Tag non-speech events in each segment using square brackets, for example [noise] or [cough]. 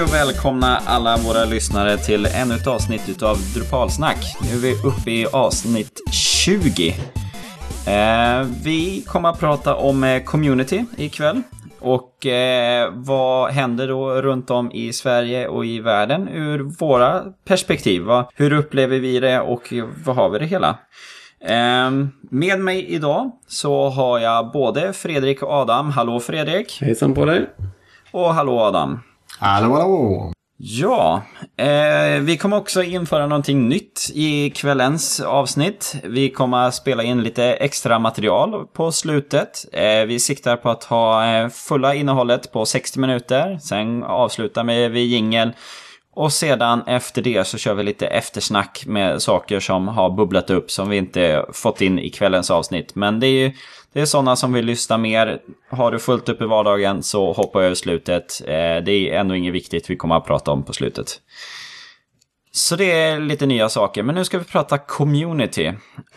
Hej och välkomna alla våra lyssnare till ännu ett avsnitt av Drupalsnack. Nu är vi uppe i avsnitt 20. Eh, vi kommer att prata om eh, community ikväll. Och eh, vad händer då runt om i Sverige och i världen ur våra perspektiv? Hur upplever vi det och vad har vi det hela? Eh, med mig idag så har jag både Fredrik och Adam. Hallå Fredrik! Hejsan på dig! Och hallå Adam! Hallå, hallå! Ja, eh, vi kommer också införa någonting nytt i kvällens avsnitt. Vi kommer att spela in lite extra material på slutet. Eh, vi siktar på att ha eh, fulla innehållet på 60 minuter. Sen avslutar vi jingel. Och sedan efter det så kör vi lite eftersnack med saker som har bubblat upp som vi inte fått in i kvällens avsnitt. Men det är ju det är sådana som vill lyssna mer. Har du fullt upp i vardagen så hoppa över slutet. Eh, det är ändå inget viktigt vi kommer att prata om på slutet. Så det är lite nya saker, men nu ska vi prata community.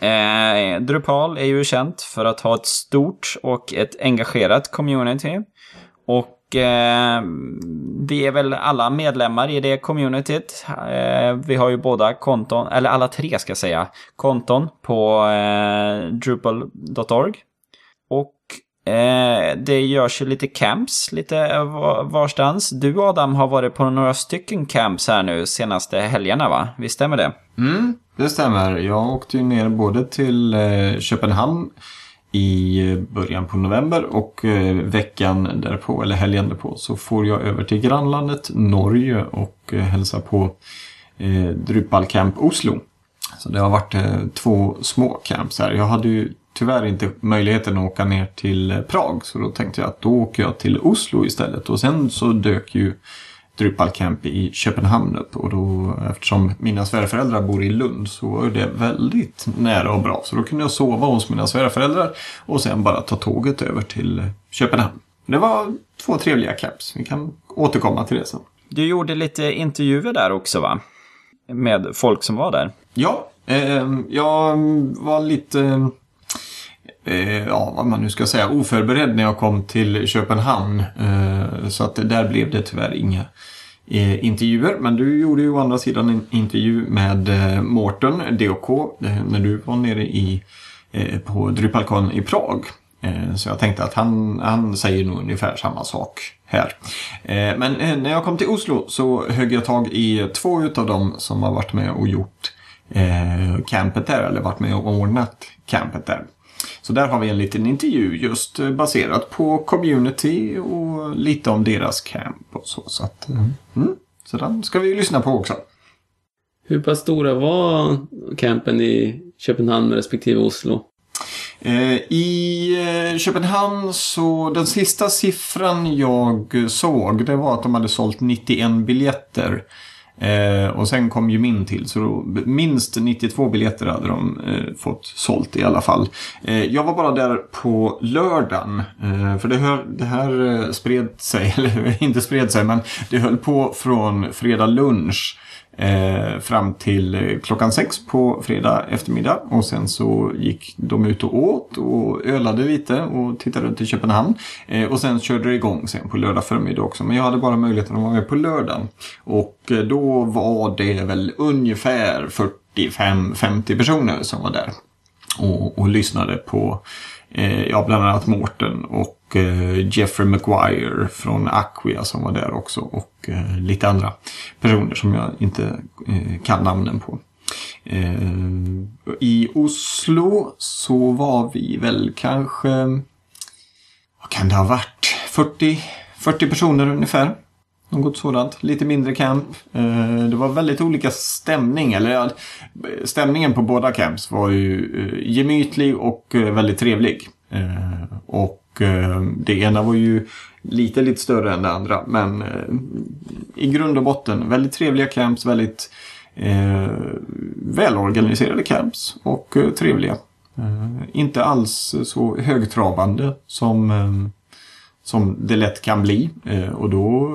Eh, Drupal är ju känt för att ha ett stort och ett engagerat community. Och eh, vi är väl alla medlemmar i det communityt. Eh, vi har ju båda konton, eller alla tre ska jag säga, konton på eh, drupal.org. Och eh, det görs ju lite camps lite eh, varstans. Du Adam har varit på några stycken camps här nu senaste helgerna va? Visst stämmer det? Mm, det stämmer. Jag åkte ju ner både till eh, Köpenhamn i början på november och eh, veckan därpå, eller helgen därpå, så får jag över till grannlandet Norge och eh, hälsa på eh, Drupal Camp Oslo. Så det har varit eh, två små camps här. Jag hade ju tyvärr inte möjligheten att åka ner till eh, Prag. Så då tänkte jag att då åker jag till Oslo istället. Och sen så dök ju Drupal Camp i Köpenhamn upp. Och då, eftersom mina svärföräldrar bor i Lund så var det väldigt nära och bra. Så då kunde jag sova hos mina svärföräldrar och sen bara ta tåget över till Köpenhamn. Det var två trevliga camps. Vi kan återkomma till det sen. Du gjorde lite intervjuer där också va? Med folk som var där. Ja, eh, jag var lite Eh, ja, vad man nu ska säga, oförberedd när jag kom till Köpenhamn. Eh, så att där blev det tyvärr inga eh, intervjuer. Men du gjorde ju å andra sidan en intervju med eh, Mårten, DOK, när du var nere i, på Drypalkon i Prag. Så jag tänkte att han, han säger nog ungefär samma sak här. Men när jag kom till Oslo så högg jag tag i två utav dem som har varit med och gjort campet där, eller varit med och ordnat campet där. Så där har vi en liten intervju just eh, baserat på community och lite om deras camp och så. Så, att, mm. mm. så den ska vi lyssna på också. Hur pass stora var campen i Köpenhamn respektive Oslo? Eh, I eh, Köpenhamn så den sista siffran jag såg det var att de hade sålt 91 biljetter. Eh, och sen kom ju min till, så då, minst 92 biljetter hade de eh, fått sålt i alla fall. Eh, jag var bara där på lördagen, eh, för det, hör, det här eh, spred sig, [laughs] eller inte spred sig, men det höll på från fredag lunch Eh, fram till eh, klockan sex på fredag eftermiddag. Och sen så gick de ut och åt och ölade lite och tittade runt i Köpenhamn. Eh, och sen körde det igång sen på lördag förmiddag också. Men jag hade bara möjligheten att vara med på lördagen. Och eh, då var det väl ungefär 45-50 personer som var där. Och, och lyssnade på Eh, ja, bland annat Mårten och eh, Jeffrey Maguire från Aquia som var där också. Och eh, lite andra personer som jag inte eh, kan namnen på. Eh, I Oslo så var vi väl kanske, vad kan det ha varit, 40, 40 personer ungefär. Något sådant. Lite mindre camp. Eh, det var väldigt olika stämning. Eller stämningen på båda camps var ju eh, gemytlig och eh, väldigt trevlig. Och det ena var ju lite, lite större än det andra. Men i grund och botten väldigt trevliga camps, väldigt välorganiserade camps och trevliga. Inte alls så högtravande som, som det lätt kan bli. Eh, och då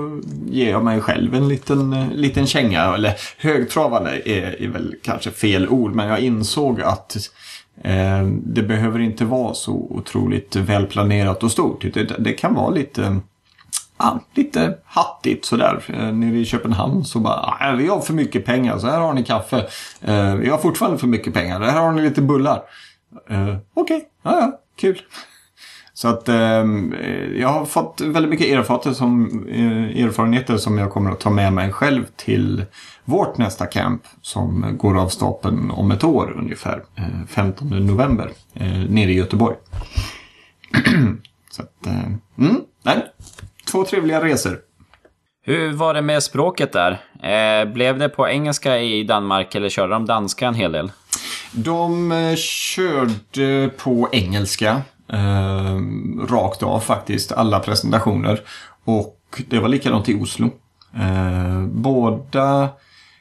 ger jag mig själv en liten, eh, liten känga. Eller högtravande är, är väl kanske fel ord, men jag insåg att Eh, det behöver inte vara så otroligt välplanerat och stort. Det, det kan vara lite ja, lite hattigt sådär. Eh, nere i Köpenhamn så bara, ah, vi har för mycket pengar så här har ni kaffe. Eh, vi har fortfarande för mycket pengar, här har ni lite bullar. Eh, Okej, okay. ja, ja, kul. Så att eh, jag har fått väldigt mycket erfarenheter som, eh, erfarenheter som jag kommer att ta med mig själv till vårt nästa camp som går av stapeln om ett år ungefär. Eh, 15 november eh, nere i Göteborg. [clears throat] Så att, eh, mm, nej, två trevliga resor. Hur var det med språket där? Eh, blev det på engelska i Danmark eller körde de danska en hel del? De eh, körde på engelska. Eh, rakt av faktiskt, alla presentationer. Och det var likadant i Oslo. Eh, båda,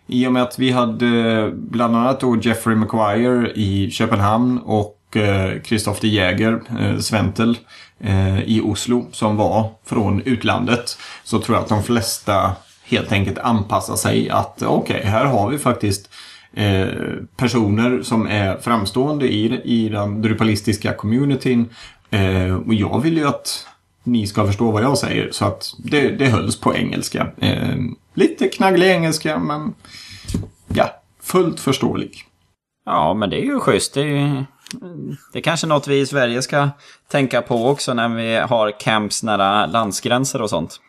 i och med att vi hade bland annat då Jeffrey Maguire i Köpenhamn och eh, Christoph de Jäger, eh, Sventel, eh, i Oslo som var från utlandet. Så tror jag att de flesta helt enkelt anpassar sig att okej, okay, här har vi faktiskt eh, personer som är framstående i, i den drupalistiska communityn. Eh, och jag vill ju att ni ska förstå vad jag säger. Så att det, det hölls på engelska. Eh, lite knagglig engelska men ja, fullt förståelig. Ja, men det är ju schysst. Det är ju det är kanske något vi i Sverige ska tänka på också när vi har camps nära landsgränser och sånt.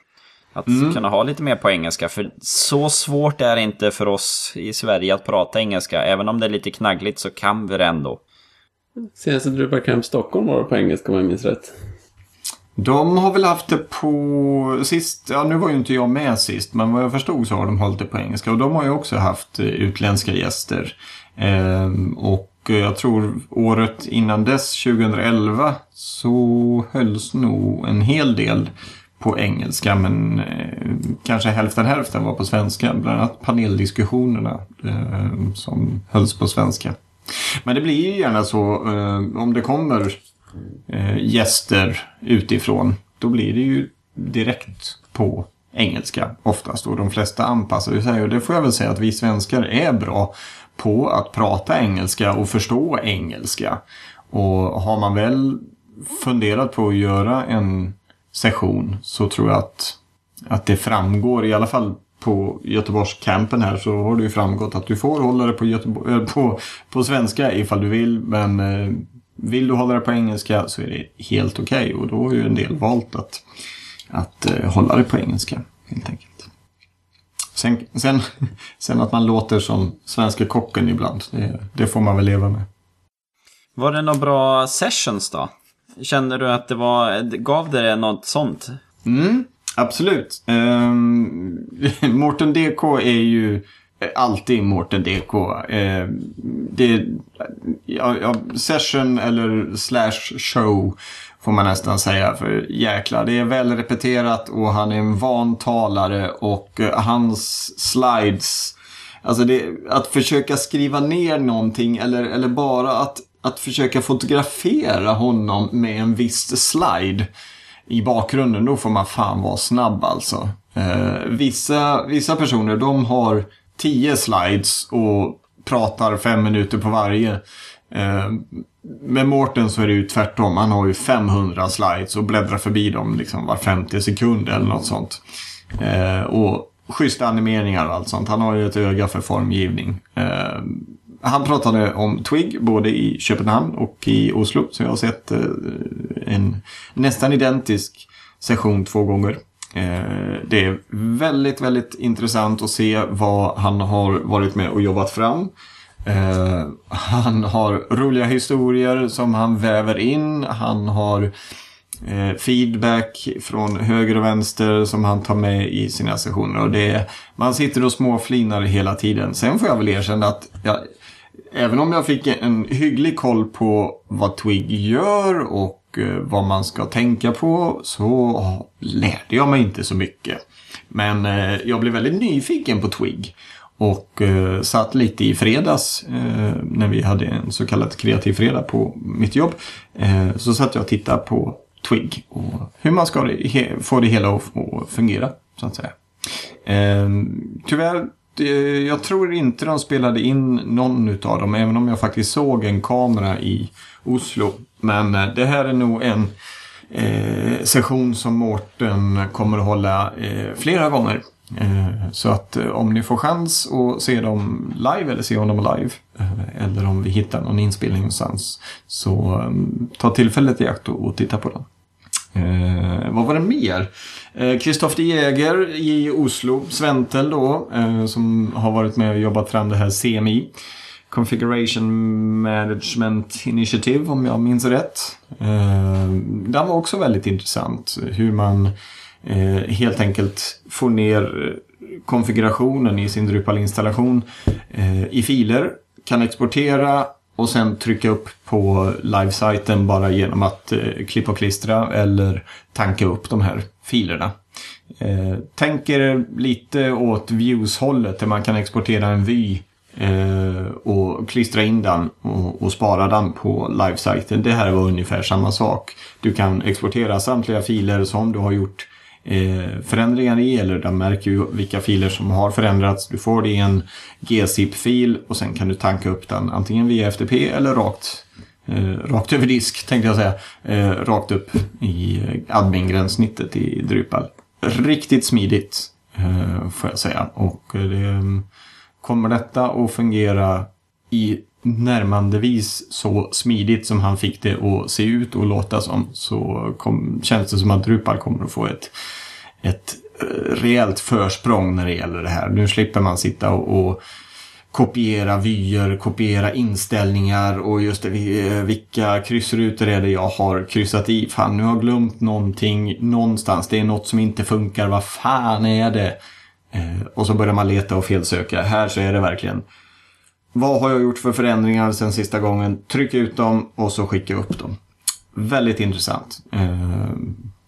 Att mm. kunna ha lite mer på engelska, för så svårt är det inte för oss i Sverige att prata engelska. Även om det är lite knaggligt så kan vi det ändå. Senaste Drupal Camp Stockholm var på engelska om jag minns rätt. De har väl haft det på sist, ja nu var ju inte jag med sist, men vad jag förstod så har de hållit det på engelska. Och de har ju också haft utländska gäster. Ehm, och jag tror året innan dess, 2011, så hölls nog en hel del på engelska men eh, kanske hälften hälften var på svenska. Bland annat paneldiskussionerna eh, som hölls på svenska. Men det blir ju gärna så eh, om det kommer eh, gäster utifrån. Då blir det ju direkt på engelska oftast. Och de flesta anpassar sig. Och det får jag väl säga att vi svenskar är bra på att prata engelska och förstå engelska. Och har man väl funderat på att göra en session så tror jag att, att det framgår, i alla fall på Göteborgscampen här så har det ju framgått att du får hålla det på, Göteborg, eh, på, på svenska ifall du vill. Men eh, vill du hålla det på engelska så är det helt okej. Okay. Och då har ju en del valt att, att eh, hålla det på engelska helt enkelt. Sen, sen, [laughs] sen att man låter som svenska kocken ibland, det, det får man väl leva med. Var det några bra sessions då? Kände du att det var, gav det något sånt? Mm, absolut. Um, [laughs] Mårten DK är ju eh, alltid Mårten DK. Uh, ehm, det, ja, ja, session eller slash show Får man nästan säga. För jäklar, det är väl repeterat och han är en van talare och eh, hans slides. Alltså det, att försöka skriva ner någonting eller, eller bara att, att försöka fotografera honom med en viss slide i bakgrunden. Då får man fan vara snabb alltså. Eh, vissa, vissa personer de har tio slides och pratar fem minuter på varje. Eh, med Mårten så är det ju tvärtom. Han har ju 500 slides och bläddrar förbi dem liksom var 50 sekund eller något sånt. Eh, och schyssta animeringar och allt sånt. Han har ju ett öga för formgivning. Eh, han pratade om Twig både i Köpenhamn och i Oslo. Så jag har sett eh, en nästan identisk session två gånger. Eh, det är väldigt, väldigt intressant att se vad han har varit med och jobbat fram. Eh, han har roliga historier som han väver in. Han har eh, feedback från höger och vänster som han tar med i sina sessioner. Och det, man sitter och småflinar hela tiden. Sen får jag väl erkänna att jag, även om jag fick en hygglig koll på vad Twig gör och eh, vad man ska tänka på så lärde jag mig inte så mycket. Men eh, jag blev väldigt nyfiken på Twig. Och eh, satt lite i fredags eh, när vi hade en så kallad kreativ fredag på mitt jobb. Eh, så satt jag och tittade på Twig och hur man ska få det hela att fungera. Så att säga. Ehm, tyvärr, jag tror inte de spelade in någon av dem. Även om jag faktiskt såg en kamera i Oslo. Men eh, det här är nog en eh, session som Mårten kommer att hålla eh, flera gånger. Eh, så att eh, om ni får chans att se dem live eller se honom live eh, eller om vi hittar någon inspelning någonstans så eh, ta tillfället i akt och, och titta på den. Eh, vad var det mer? Eh, Kristoff de Jäger i Oslo, Sventel då, eh, som har varit med och jobbat fram det här CMI. Configuration Management Initiative om jag minns rätt. Eh, den var också väldigt intressant. Hur man eh, helt enkelt får ner eh, konfigurationen i sin Drupal-installation eh, i filer. Kan exportera och sen trycka upp på livesajten bara genom att eh, klippa och klistra eller tanka upp de här filerna. Eh, tänker lite åt views-hållet där man kan exportera en vy eh, och klistra in den och, och spara den på livesajten. Det här var ungefär samma sak. Du kan exportera samtliga filer som du har gjort eh, förändringar i eller den märker ju vilka filer som har förändrats. Du får det i en gzip-fil och sen kan du tanka upp den antingen via FTP eller rakt eh, rakt över disk tänkte jag säga. Eh, rakt upp i admin-gränssnittet i Drupal. Riktigt smidigt eh, får jag säga. Och eh, det, mm, kommer detta att fungera i närmandevis så smidigt som han fick det att se ut och låta som så kom, känns det som att Drupal kommer att få ett, ett eh, rejält försprång när det gäller det här. Nu slipper man sitta och, och kopiera vyer, kopiera inställningar och just det, eh, vilka kryssrutor är det jag har kryssat i. Fan, nu har jag glömt någonting någonstans. Det är något som inte funkar. Vad fan är det? Eh, och så börjar man leta och felsöka. Här så är det verkligen vad har jag gjort för förändringar sen sista gången? Tryck ut dem och så skicka upp dem. Väldigt intressant. Eh,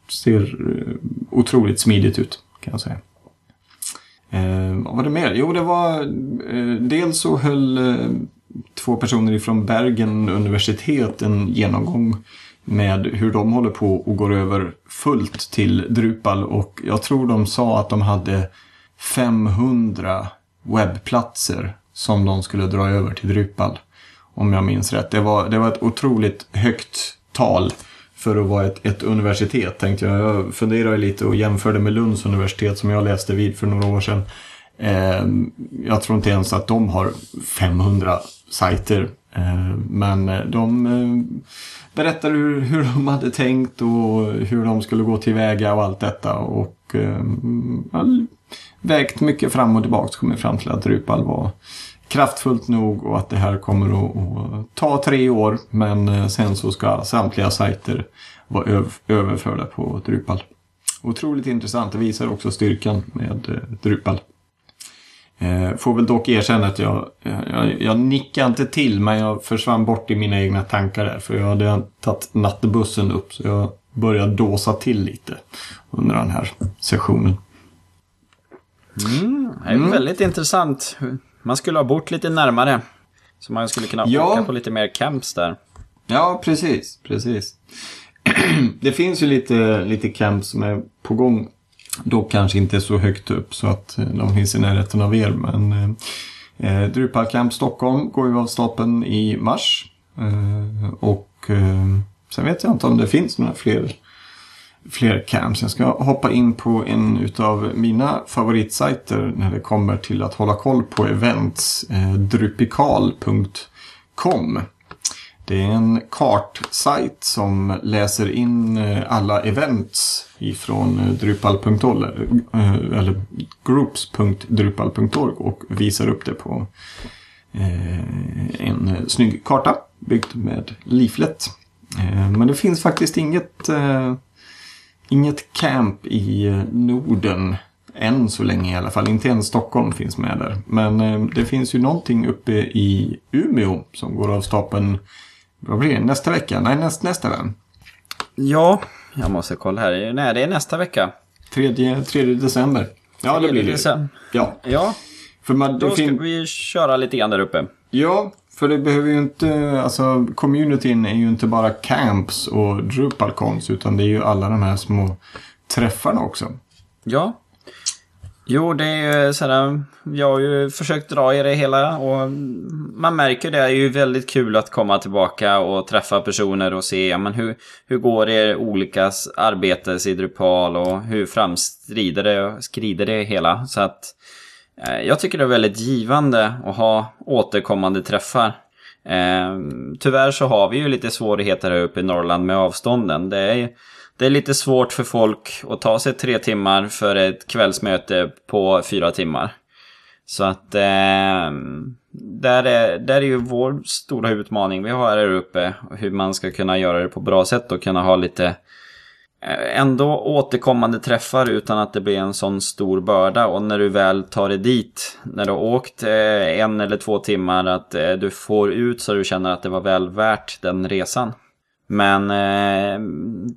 ser eh, otroligt smidigt ut kan jag säga. Eh, vad var det mer? Jo, det var eh, dels så höll eh, två personer ifrån Bergen universitet en genomgång med hur de håller på och går över fullt till Drupal och jag tror de sa att de hade 500 webbplatser som de skulle dra över till Drupal. Om jag minns rätt. Det var, det var ett otroligt högt tal för att vara ett, ett universitet tänkte jag. Jag funderade lite och jämförde med Lunds universitet som jag läste vid för några år sedan. Eh, jag tror inte ens att de har 500 sajter. Eh, men eh, de eh, berättade hur, hur de hade tänkt och hur de skulle gå tillväga och allt detta. Och eh, vägt mycket fram och tillbaka kommit fram till att Drupal var kraftfullt nog och att det här kommer att, att ta tre år. Men eh, sen så ska samtliga sajter vara överförda på Drupal. Otroligt intressant. Det visar också styrkan med eh, Drupal. Eh, får väl dock erkänna att jag, jag, jag nickade inte till men jag försvann bort i mina egna tankar där. För jag hade tagit nattbussen upp så jag började dåsa till lite under den här sessionen. Mm, det är mm. väldigt intressant. Man skulle ha bort lite närmare. Så man skulle kunna ja. åka på lite mer camps där. Ja, precis. precis. [clears throat] det finns ju lite, lite camps som är på gång. Dock kanske inte så högt upp så att eh, de finns i närheten av er. Men eh, eh, Drupal Camp Stockholm går ju av stapeln i mars. Eh, och eh, sen vet jag inte om det finns några fler fler camps. Jag ska hoppa in på en utav mina favoritsajter när det kommer till att hålla koll på events. Eh, drupikal.com Det är en kartsajt som läser in eh, alla events ifrån eh, drupal.org eh, eller groups.drupal.org och visar upp det på en snygg karta byggd med leaflet. Men det finns faktiskt inget inget camp i eh, Norden. Än så länge i alla fall. Inte ens Stockholm finns med där. Men eh, det finns ju någonting uppe i Umeå som går av stapeln. Vad blir det? Nästa vecka? Nej, näst, nästa vän. Ja, jag måste kolla här. Nej, det är nästa vecka. 3, 3 december. Ja, det blir det. Ja. ja. För man, Då ska vi köra lite grann där uppe. Ja, för det behöver ju inte, alltså communityn är ju inte bara camps och Drupalcons utan det är ju alla de här små träffarna också. Ja. Jo, det är ju sådär, jag har ju försökt dra i det hela och man märker det Det är ju väldigt kul att komma tillbaka och träffa personer och se, ja, men hur, hur går det olika arbetes i Drupal och hur framstrider det, skrider det hela. Så att eh, Eh, jag tycker det är väldigt givande att ha återkommande träffar. Eh, tyvärr så har vi ju lite svårigheter här uppe i Norrland med avstånden. Det är det är lite svårt för folk att ta sig tre timmar för ett kvällsmöte på fyra timmar. Så att eh, där, är, där är ju vår stora utmaning vi har här uppe. Hur man ska kunna göra det på bra sätt och kunna ha lite ändå återkommande träffar utan att det blir en sån stor börda. Och när du väl tar dig dit, när du har åkt eh, en eller två timmar, att eh, du får ut så du känner att det var väl värt den resan. Men eh,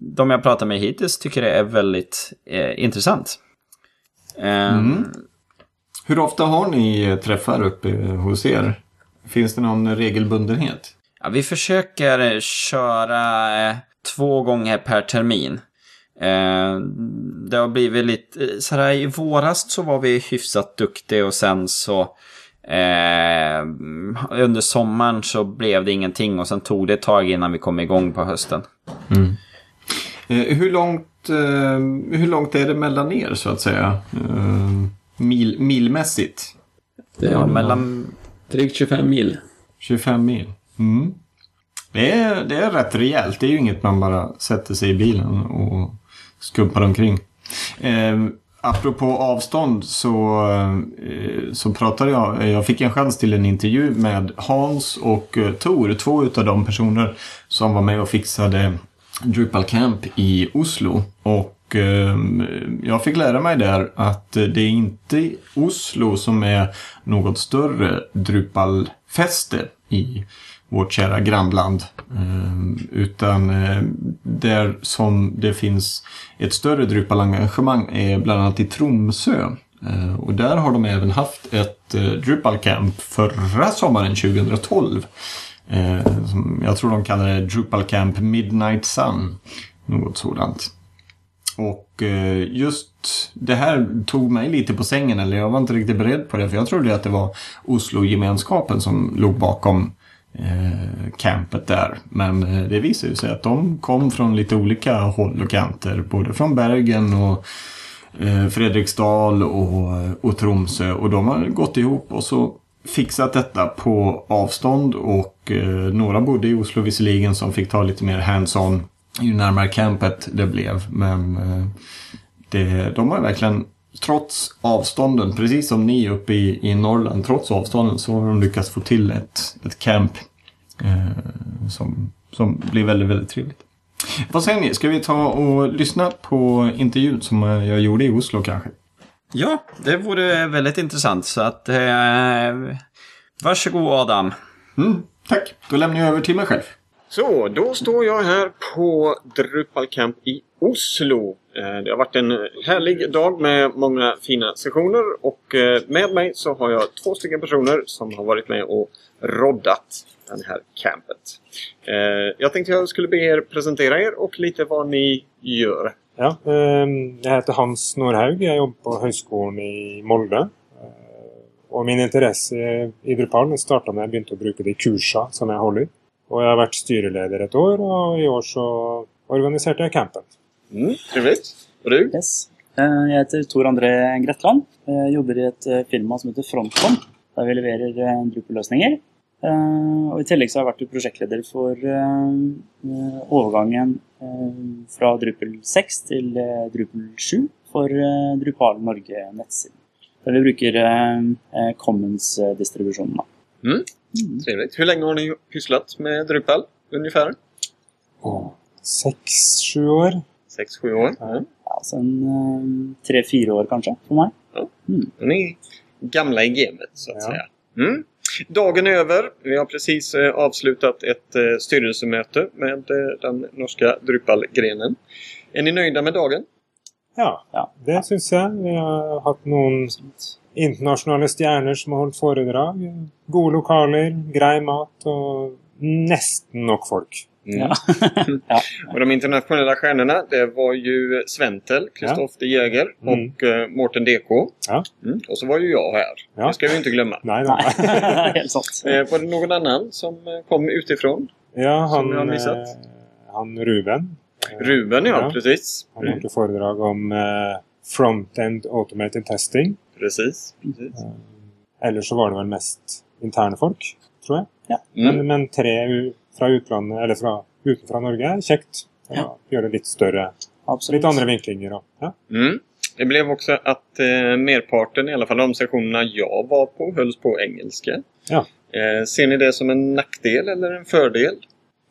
de jag pratar med hittills tycker det är väldigt eh, intressant. Eh, mm. Hur ofta har ni träffar uppe hos er? Finns det någon regelbundenhet? Ja, vi försöker köra eh, två gånger per termin. Eh, det har blivit lite, sådär i våras så var vi hyfsat duktiga och sen så Eh, under sommaren så blev det ingenting och sen tog det ett tag innan vi kom igång på hösten. Mm. Eh, hur, långt, eh, hur långt är det mellan er så att säga? Eh, mil, milmässigt? Det är ja, mellan... Drygt 25 mil. 25 mil. Mm. Det, är, det är rätt rejält. Det är ju inget man bara sätter sig i bilen och skumpar omkring. Eh, Apropå avstånd så, eh, så pratade jag, eh, jag fick en chans till en intervju med Hans och eh, Tor, två utav de personer som var med och fixade Drupal Camp i Oslo. Och eh, jag fick lära mig där att det är inte Oslo som är något större Drupalfäste i vårt kära grannland. Eh, utan eh, där som det finns ett större Drupal-engagemang är bland annat i Tromsö. Eh, och där har de även haft ett Drupal Camp förra sommaren 2012. Jag tror de kallar det Drupal Camp Midnight Sun. Något sådant. Och just det här tog mig lite på sängen, eller jag var inte riktigt beredd på det. För jag trodde att det var Oslo-gemenskapen som låg bakom eh, campet där. Men eh, det visade ju sig att de kom från lite olika håll och kanter. Både från Bergen och eh, Fredriksdal och, eh, och Tromsö. Och de har gått ihop och så fixat detta på avstånd. Och eh, några bodde i Oslo visserligen som fick ta lite mer hands-on ju närmare campet det blev. Men eh, det, de har verkligen trots avstånden, precis som ni uppe i, i Norrland, trots avstånden så har de lyckats få till ett, ett camp eh, som, som blir väldigt, väldigt trevligt. Vad säger ni? Ska vi ta och lyssna på intervjun som jag gjorde i Oslo kanske? Ja, det vore väldigt intressant. Så att, eh, varsågod Adam. Mm, tack, då lämnar jag över till mig själv. Så, då står jag här på Drupal Camp i Oslo. Eh, det har varit en härlig dag med många fina sessioner och eh, med mig så har jag två stycken personer som har varit med och roddat det här campet. Eh, jag tänkte jag skulle be er presentera er och lite vad ni gör. Ja, ehm, jag heter Hans Norhaug. Jag jobbar på Högskolan i Molde. Och min intresse i Drupal startade när jag började bruka de kurser som jag håller. Och jag har varit styreleder ett år och i år så organiserade jag campet. Mm, trevligt. Och du? Yes. Eh, jag heter Tor André Gretland. Jag jobbar i ett eh, firma som heter Frontcom. Där vi levererar eh, Drupal-lösningar. Och i tillägg så har jag varit projektledare för övergången från Drupal 6 till Drupal 7 för Drupal Norge nettsida. Där vi brukar Commons-distributionen. Mm. Mm. Trevligt. Hur länge har ni pysslat med Drupal ungefär? Oh, sex, sju år. Sex, sju år? Mm. Ja, sen um, tre, fyra år kanske för mig. Ja. Mm. Ni är gamla i gamet så att ja. säga. Mm. Dagen är över. Vi har precis eh, avslutat ett eh, styrelsemöte med eh, den norska Drupal-grenen. Är ni nöjda med dagen? Ja, ja. det syns jag. Vi har haft någon internationella stjärnor som har hållit föredrag. Goda lokaler, grei mat och nästan nog folk. Mm. Ja. [laughs] ja. Och de internationella stjärnorna, det var ju Sventel, Christoph de Jäger Mm. och eh, Mårten DK. Ja. Mm. Och så var ju jag här. Ja. Det ska vi inte glömma. Nej, nej. Nej, [laughs] helt sant. Eh, var det någon annan som eh, kom utifrån? Ja, Som jag har han, missat. eh, han Ruben. Ruben, ja, Ja. precis. Han har gjort föredrag om eh, front-end automated testing. Precis. precis. Eller så var det väl mest interne folk, tror jag. Mm. Men, men tre fra utlandet, eller fra, utenfra Norge er kjekt. Ja. Gjør det litt større. Absolut. Litt andre vinklinger og ja. Mm. Det blev också att eh, merparten, i alla fall de sessionerna jag var på, hölls på engelska. Ja. Eh, ser ni det som en nackdel eller en fördel?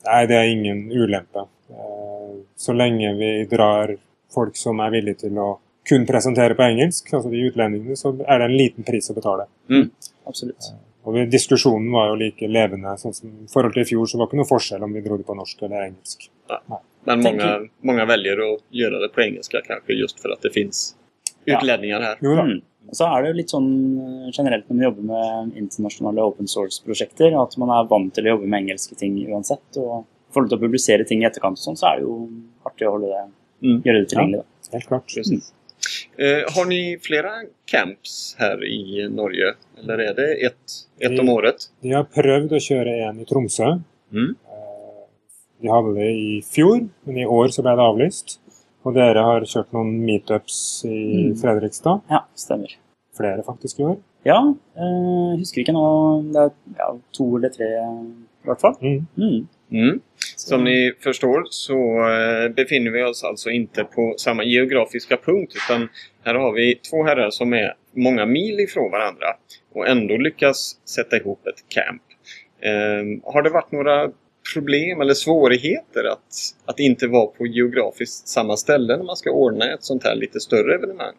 Nei, det er ingen ulempe. Eh, Så lenge vi drar folk som er villige til å kun presentere på engelsk, altså de utlendingene, så er det en liten pris å betale. Absolut. Og diskusjonen var jo like levende. sånn som I forhold til i fjor så var det ikke noe forskjell om vi dro det på norsk eller engelsk. Men Tänker- många, många väljer att göra det på engelska kanske just för att det finns Ja. utlänningar här. Jo da. Mm. Og så er det jo litt sånn eh, generelt når man jobber med internasjonale open source-prosjekter, at man er vant til å jobbe med engelske ting uansett. Og i forhold til å publisere ting i etterkant, sånn, så er det jo artig å holde det, Mm. gjøre det tilgjengelig. Da. Helt klart. Precis. Eh, har ni flera camps här i Norge? Eller är det ett, ett om året? De har prøvd å kjøre en i Tromsø. Mm. Eh, De hadde det i fjor, men i år så ble det avlyst. Og dere har kjørt noen meetups i Mm. Fredrikstad. Ja, stemmer. Flere faktisk i år. Ja, eh, husker ikke nå Det er ja, to eller tre, i hvert fall. Mm. Mm. Mm. Som ni förstår så eh, befinner vi oss alltså inte på samma geografiska punkt utan här har vi två herrar som är många mil ifrån varandra och ändå lyckas sätta ihop ett camp. Eh, har det varit några problem eller svårigheter att, att inte vara på geografiskt samma ställe när man ska ordna ett sånt här lite större evenemang?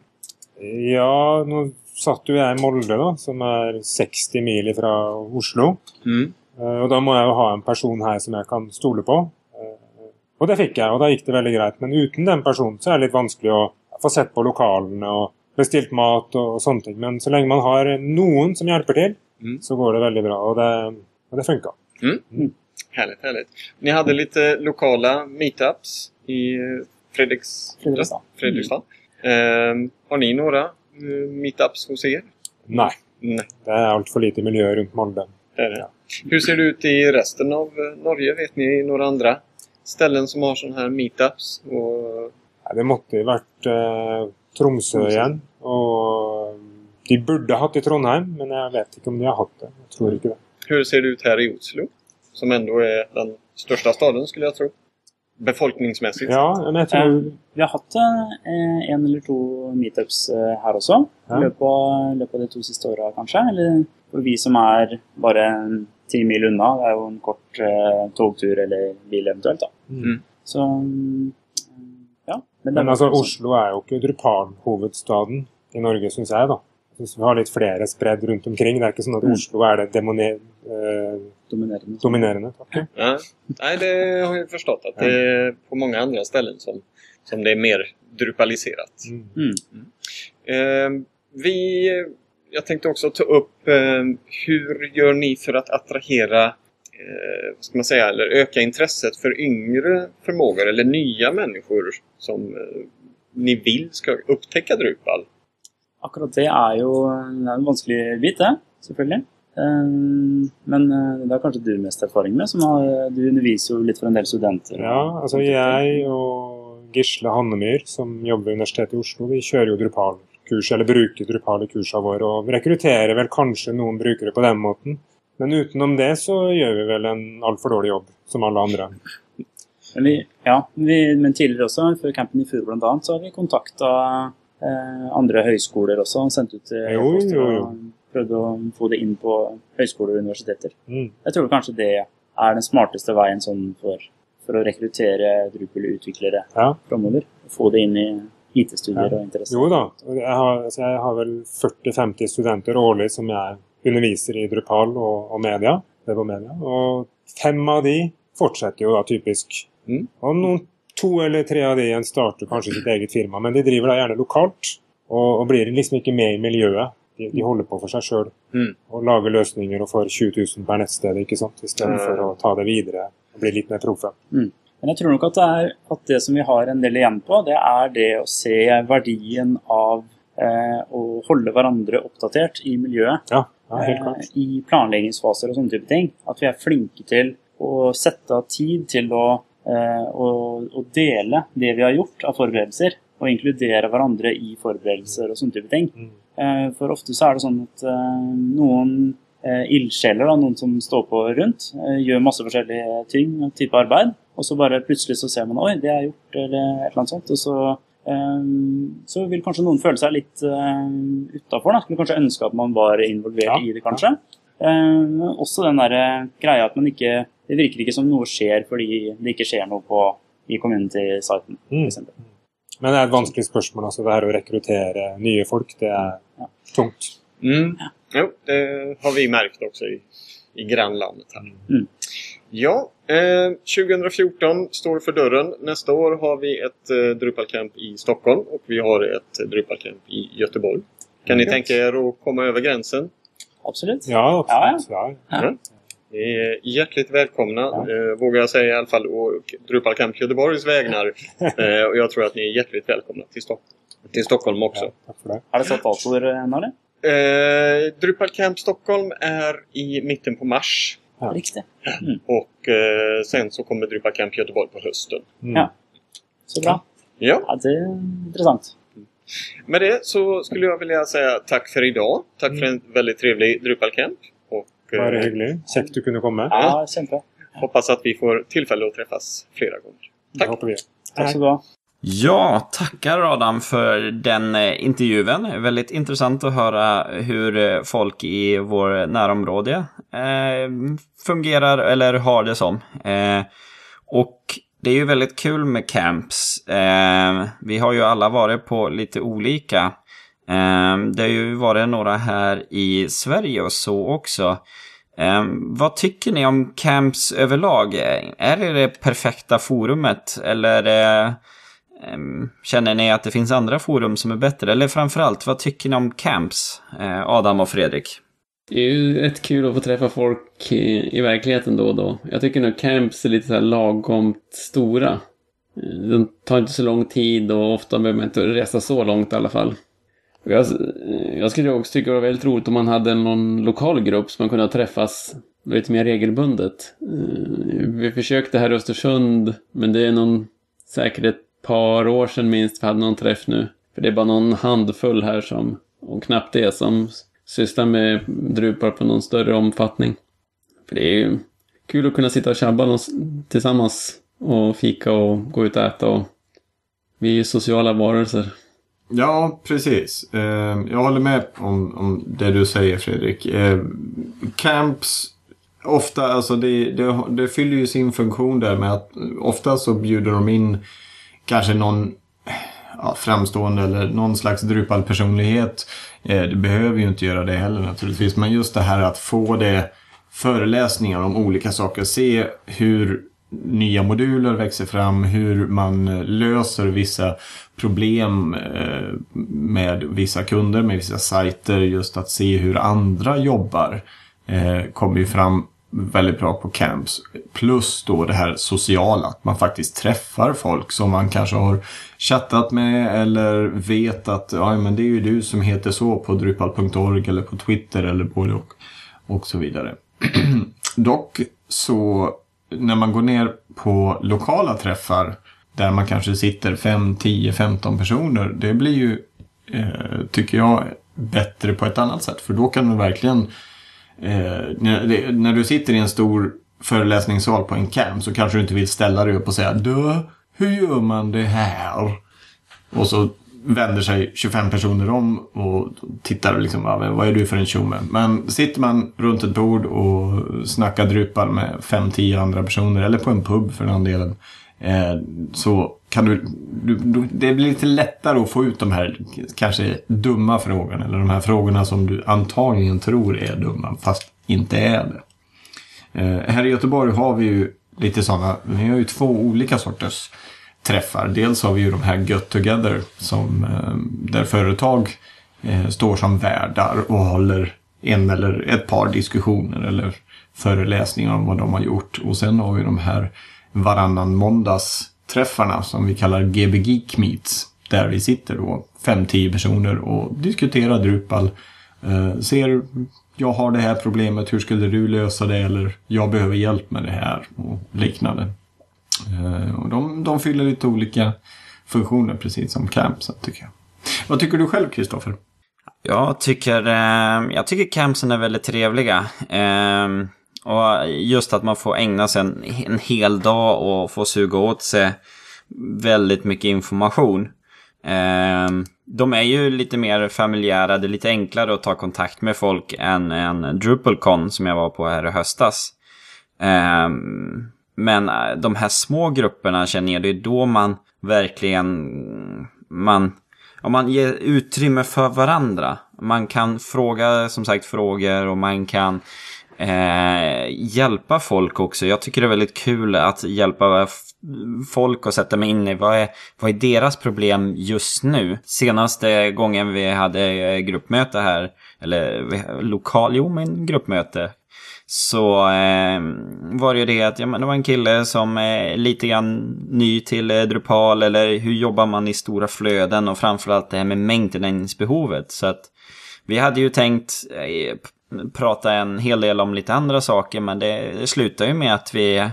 Ja, nå satt jo jeg i Molde, da, som er 60 mil fra Oslo. Mm. Eh, Og da må jeg jo ha en person her som jeg kan stole på. Eh, Og det fikk jeg, og da gikk det veldig greit. Men uten den personen så er det litt vanskelig å få sett på lokalene og bestilt mat og, og sånne ting. Men så lenge man har noen som hjelper til, Mm. så går det veldig bra. Og det, og det funka. Härligt, härligt. Ni hade lite lokala meetups i eh, Fredriks... Fredrikstad. Fredrikstad. Eh, har ni några meetups hos er? Nei, Nej, det er altfor lite miljø rundt Molde. det är det. Hur ser det ut i resten av eh, Norge? Vet ni några andra ställen som har sådana här meetups? Och... Nei, det måtte jo vært eh, Tromsø igjen. Og de burde hatt i Trondheim, men jeg vet ikke om de har hatt det. Jeg tror ikke det. Hur ser det ut här i Oslo? Som ändå är den största staden skulle jag tro. Befolkningsmässigt. Ja, men jeg tror Eh, Vi har hatt eh, en eller to meetups eh, her også. Ja. I løpet av de to siste åra, kanskje. Eller for vi som er bare ti mil unna. Det er jo en kort eh, togtur eller bil eventuelt. da. Mm. Så mm, ja. Men var altså, Oslo er jo ikke Drupal-hovedstaden i Norge, syns jeg. da. Jeg synes Vi har litt flere spredd rundt omkring. Det er ikke sånn at Mm. Oslo er det demone- eh, dominerende. dominerende. Ja. Nej, det har jag förstått att det är på många andra ställen som, som det är mer drupaliserat. Mm. Mm. Eh, vi, jag tänkte också ta upp eh, hur gör ni för att attrahera, eh, vad ska man säga, eller öka intresset för yngre förmågor eller nya människor som eh, ni vill ska upptäcka Drupal? Akkurat det det er en vanskelig bit, det. Selvfølgelig. Eh, Men eh, det har kanskje du mest erfaring med. Som har, du underviser jo litt for en del studenter. Ja, altså jeg og Gisle Hannemyr, som jobber ved Universitetet i Oslo, vi kjører jo Drupal-kurs, eller bruker Drupal i kursene våre, og rekrutterer vel kanskje noen brukere på den måten. Men utenom det så gjør vi vel en altfor dårlig jobb, som alle andre. Men, vi, ja, vi, men tidligere også, før campen i Furu bl.a., så har vi kontakta eh, andre høyskoler også. og Sendt ut eh, Jo, jo, jo. og prøvd å få det inn på høyskoler og universiteter. Mm. Jeg tror kanskje det er den smarteste veien sånn for, for å rekruttere Drupal-utviklere Ja. framover. Få det inn i IT-studier Ja. og interesse. Jo da. og Jeg har, altså jeg har vel 40-50 studenter årlig som jeg underviser i Drupal og, og media. web og media. Og fem av de fortsetter jo da typisk. Mm. Og noen, to eller tre av de igjen starter kanskje sitt eget firma, men de driver da gjerne lokalt. Og, og blir liksom ikke med i miljøet. De, de holder på for seg sjøl Mm. og lager løsninger og får 20 000 per ikke sant? istedenfor Ja. å ta det videre och bli lite mer proffs. Men jeg tror nok at det, er, at det som vi har en del igjen på, det er det å se verdien av eh, å holde hverandre oppdatert i miljøet. Ja, ja, helt eh, klart. I planleggingsfaser og sånne type ting. At vi er flinke til å sette av tid til å, eh, å, å dele det vi har gjort av forberedelser. Og inkludere hverandre i forberedelser og sånne type ting. Mm. Eh, For ofte så er det sånn at eh, noen eh, ildsjeler, noen som står på rundt, eh, gjør masse forskjellige ting og type arbeid. Og så bare plutselig så ser man oi, det er gjort, eller et eller sånt. Og så, eh, så vil kanskje noen føle seg litt uh, utafor. Skulle kanskje ønske at man var involvert Ja, i det, kanskje. Eh, men også den der greia at man ikke Det virker ikke som noe skjer fordi det ikke skjer noe på, i community-siten. for Mm. Men det er et vanskelig spørsmål. altså Det her å rekruttere nye folk, det er tungt. Mm. Jo, det har vi märkt också i, i grannlandet här. Mm. Ja, eh, 2014 står för dörren. Nästa år har vi ett eh, Drupal Camp i Stockholm och vi har ett Drupal Camp i Göteborg. Kan ni tänka er att komma över gränsen? Absolutt. Ja, absolutt. Ja, Ja. Ni är hjärtligt välkomna, Ja. eh, vågar jag säga i alla fall, och Drupal Camp Göteborgs vägnar. [laughs] eh, och jag tror att ni är hjärtligt välkomna till, Stock till Stockholm också. Ja, det. Er det satt ennå, eller? Eh, Drupal Camp Stockholm är i mitten på mars. Ja. Riktig. Och eh, sen så kommer Drupal Camp Göteborg på hösten. Mm. Ja. Så bra. Ja, Ja, det er interessant. med det så skulle jag vilja säga tack för idag. Tack för en väldigt trevlig Drupal Camp. Och Bare eh, hyggelig. Kjekt du kunne komme. Ja, kjempe. hoppas att vi får tillfälle att träffas flera gånger. Det håper vi. Skal du ha. Ja, tackar Adam för den eh, intervjun. Väldigt intressant att höra hur eh, folk i vår närområde eh, fungerar eller har det som. Eh, och det är ju väldigt kul med camps. Eh, vi har ju alla varit på lite olika. Eh, det har ju varit några här i Sverige och så också. Eh, vad tycker ni om camps överlag? Eh, är det det perfekta forumet? Eller eh, Ehm, känner ni att det finns andra forum som är bättre? Eller framförallt, vad tycker ni om camps? Eh, Adam och Fredrik. Det är ju rätt kul att få träffa folk i, i verkligheten då och då. Jag tycker nog camps är lite så här lagomt stora. Eh, de tar inte så lång tid och ofta behöver man inte resa så långt i alla fall. Jag, eh, jag skulle också tycka det var väldigt roligt om man hade någon lokal grupp som man kunde träffas lite mer regelbundet. Vi försökte här i Östersund, men det är någon säkerhet par år sedan minst vi hade någon träff nu. För det är bara någon handfull här som, och knappt det, som sysslar med drupar på någon större omfattning. För det är ju kul att kunna sitta och tjabba tillsammans och fika och gå ut och äta och vi är ju sociala varelser. Ja, precis. Ehm, jag håller med om, om det du säger Fredrik. Ehm, camps, ofta, alltså det, det, det fyller ju sin funktion där med att ofta så bjuder de in kanske någon ja, framstående eller någon slags drupad personlighet. Eh, det behöver ju inte göra det heller naturligtvis. Men just det här att få det föreläsningar om olika saker. Se hur nya moduler växer fram, hur man eh, löser vissa problem eh, med vissa kunder, med vissa sajter. Just att se hur andra jobbar eh, kommer ju fram väldigt bra på camps. Plus då det här sociala, att man faktiskt träffar folk som man kanske har chattat med eller vet att ja, men det är ju du som heter så på drupal.org eller på Twitter eller både och, och så vidare. [clears throat] Dock så när man går ner på lokala träffar där man kanske sitter 5, 10, 15 personer. Det blir ju, eh, tycker jag, bättre på ett annat sätt. För då kan du verkligen, eh, när, det, när du sitter i en stor föreläsningssal på en camp så kanske du inte vill ställa dig upp och säga Du, hur gör man det här? Och så vänder sig 25 personer om och tittar liksom, vad är du för en tjomme? Men sitter man runt ett bord och snackar drupar med 5-10 andra personer, eller på en pub för den delen, eh, Eh, så kan du, du, du, det blir lite lättare att få ut de här kanske dumma frågorna, eller de här frågorna som du antagligen tror är dumma, fast inte är det. Eh, här i Göteborg har vi ju lite sådana, vi har ju två olika sorters träffar. Dels har vi ju de här Get Together som, eh, där företag eh, står som värdar och håller en eller ett par diskussioner eller föreläsningar om vad de har gjort. Och sen har vi de här varannan måndagsträffarna som vi kallar GB Geek Meets. Där vi sitter då 5-10 personer och diskuterar Drupal. Eh, ser, jag har det här problemet, hur skulle du lösa det? Eller jag behöver hjälp med det här och liknande. Eh, och de, de fyller lite olika funktioner precis som campsen tycker jag. Vad tycker du själv Kristoffer? Jag tycker, eh, jag tycker campsen är väldigt trevliga. Eh, och just att man får ägna sig en, en hel dag och få suga åt sig väldigt mycket information. Eh, de är ju lite mer familjära, det är lite enklare att ta kontakt med folk än en DrupalCon som jag var på här i höstas. Ehm, eh, men de här små grupperna känner jag, det är då man verkligen man, om man ger utrymme för varandra. Man kan fråga som sagt frågor och man kan eh, hjälpa folk också. Jag tycker det är väldigt kul att hjälpa folk och sätta mig in i vad är, vad är deras problem just nu. Senaste gången vi hade eh, gruppmöte här, eller lokal, jo men gruppmöte så eh, var det ju det att ja, men det var en kille som är lite grann ny till eh, Drupal eller hur jobbar man i stora flöden och framförallt det här med maintenance-behovet. Så att vi hade ju tänkt eh, prata en hel del om lite andra saker men det, slutar ju med att vi eh,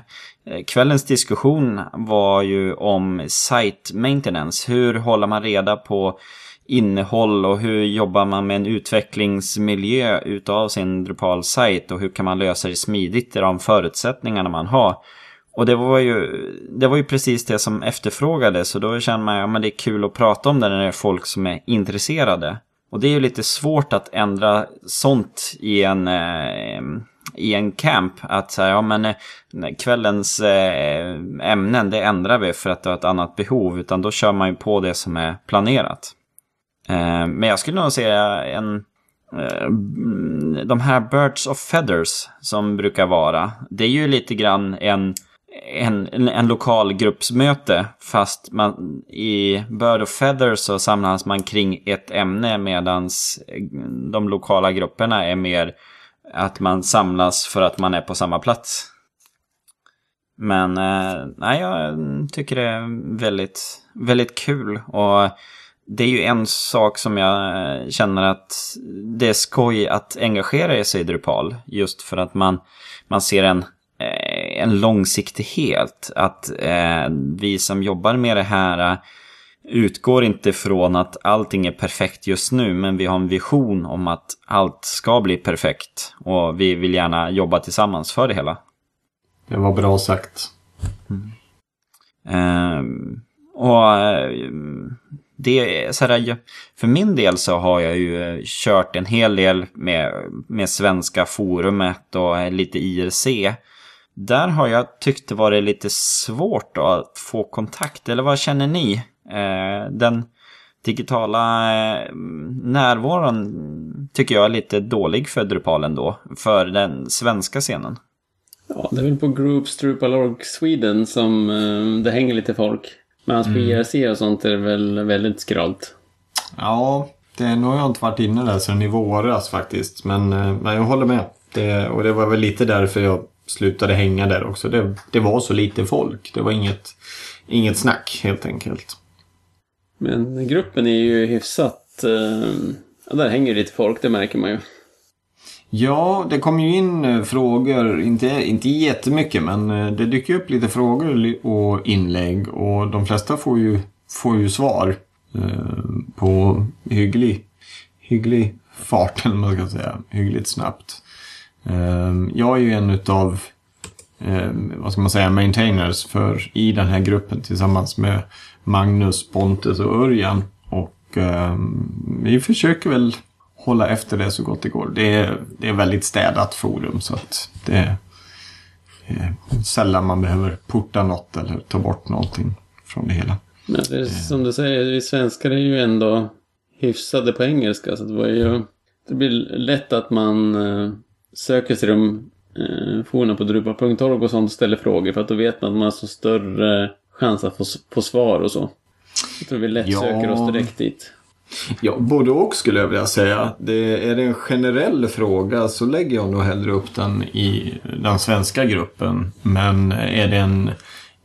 Kvällens diskussion var ju om site maintenance. Hur håller man reda på innehåll och hur jobbar man med en utvecklingsmiljö utav sin Drupal-sajt och hur kan man lösa det smidigt i de förutsättningarna man har. Och det var ju, det var ju precis det som efterfrågades och då känner man att ja, det är kul att prata om det när det är folk som är intresserade. Och det är ju lite svårt att ändra sånt i en, eh, i en camp. Att säga, ja men eh, kvällens eh, ämnen det ändrar vi för att det har ett annat behov. Utan då kör man ju på det som är planerat. Eh, men jag skulle nog säga en... Eh, de här Birds of Feathers som brukar vara. Det är ju lite grann en, en, en lokal gruppsmöte. Fast man, i Bird of Feather så samlas man kring ett ämne medan eh, de lokala grupperna är mer att man samlas för att man är på samma plats. Men eh, nej, jag tycker det är väldigt, väldigt kul. Och det är ju en sak som jag eh, känner att det är skoj att engagera sig i Drupal. Just för att man, man ser en, eh, en långsiktighet. Att eh, vi som jobbar med det här utgår inte från att allting är perfekt just nu. Men vi har en vision om att allt ska bli perfekt. Och vi vill gärna jobba tillsammans för det hela. Det var bra sagt. Mm. Eh, och det är så här, för min del så har jag ju eh, kört en hel del med, med svenska forumet och lite IRC. Där har jag tyckt det varit lite svårt att få kontakt, eller vad känner ni? Eh, den digitala eh, närvaron tycker jag är lite dålig för Drupal då, för den svenska scenen. Ja, det är väl på Groups Drupal.org Sweden som det hänger lite folk. Men på mm. IRC och sånt är det väl väldigt skralt. Ja, det, nu har jag inte varit inne där sedan i våras faktiskt. Men, eh, men jag håller med. Det, och det var väl lite därför jag slutade hänga där också. Det, det var så lite folk. Det var inget, inget snack helt enkelt. Men gruppen är ju hyfsat... Eh, där hänger lite folk, det märker man ju. Ja, det kom ju in eh, frågor, inte, inte jättemycket men eh, det dyker upp lite frågor och inlägg och de flesta får ju, får ju svar eh, på hygglig, hygglig fart, [laughs] eller man ska säga, hyggligt snabbt. Ehm, jag är ju en utav, ehm, vad ska man säga, maintainers för, i den här gruppen tillsammans med Magnus, Pontus och Örjan. Och ehm, vi försöker väl hålla efter det så gott det går. Det är, det är väldigt städat forum så att det är sällan man behöver porta något eller ta bort någonting från det hela. Men det är, som du säger, vi svenskar är ju ändå hyfsade på engelska så det var ju det blir lätt att man eh, söker sig de eh, forumen på drupa.org och sånt och ställer frågor för att då vet man att man har så större chans att få, få svar och så. Jag tror vi lätt ja. söker oss direkt dit. Ja, både och skulle jag vilja säga. Det, är det en generell fråga så lägger jag nog hellre upp den i den svenska gruppen. Men är det en,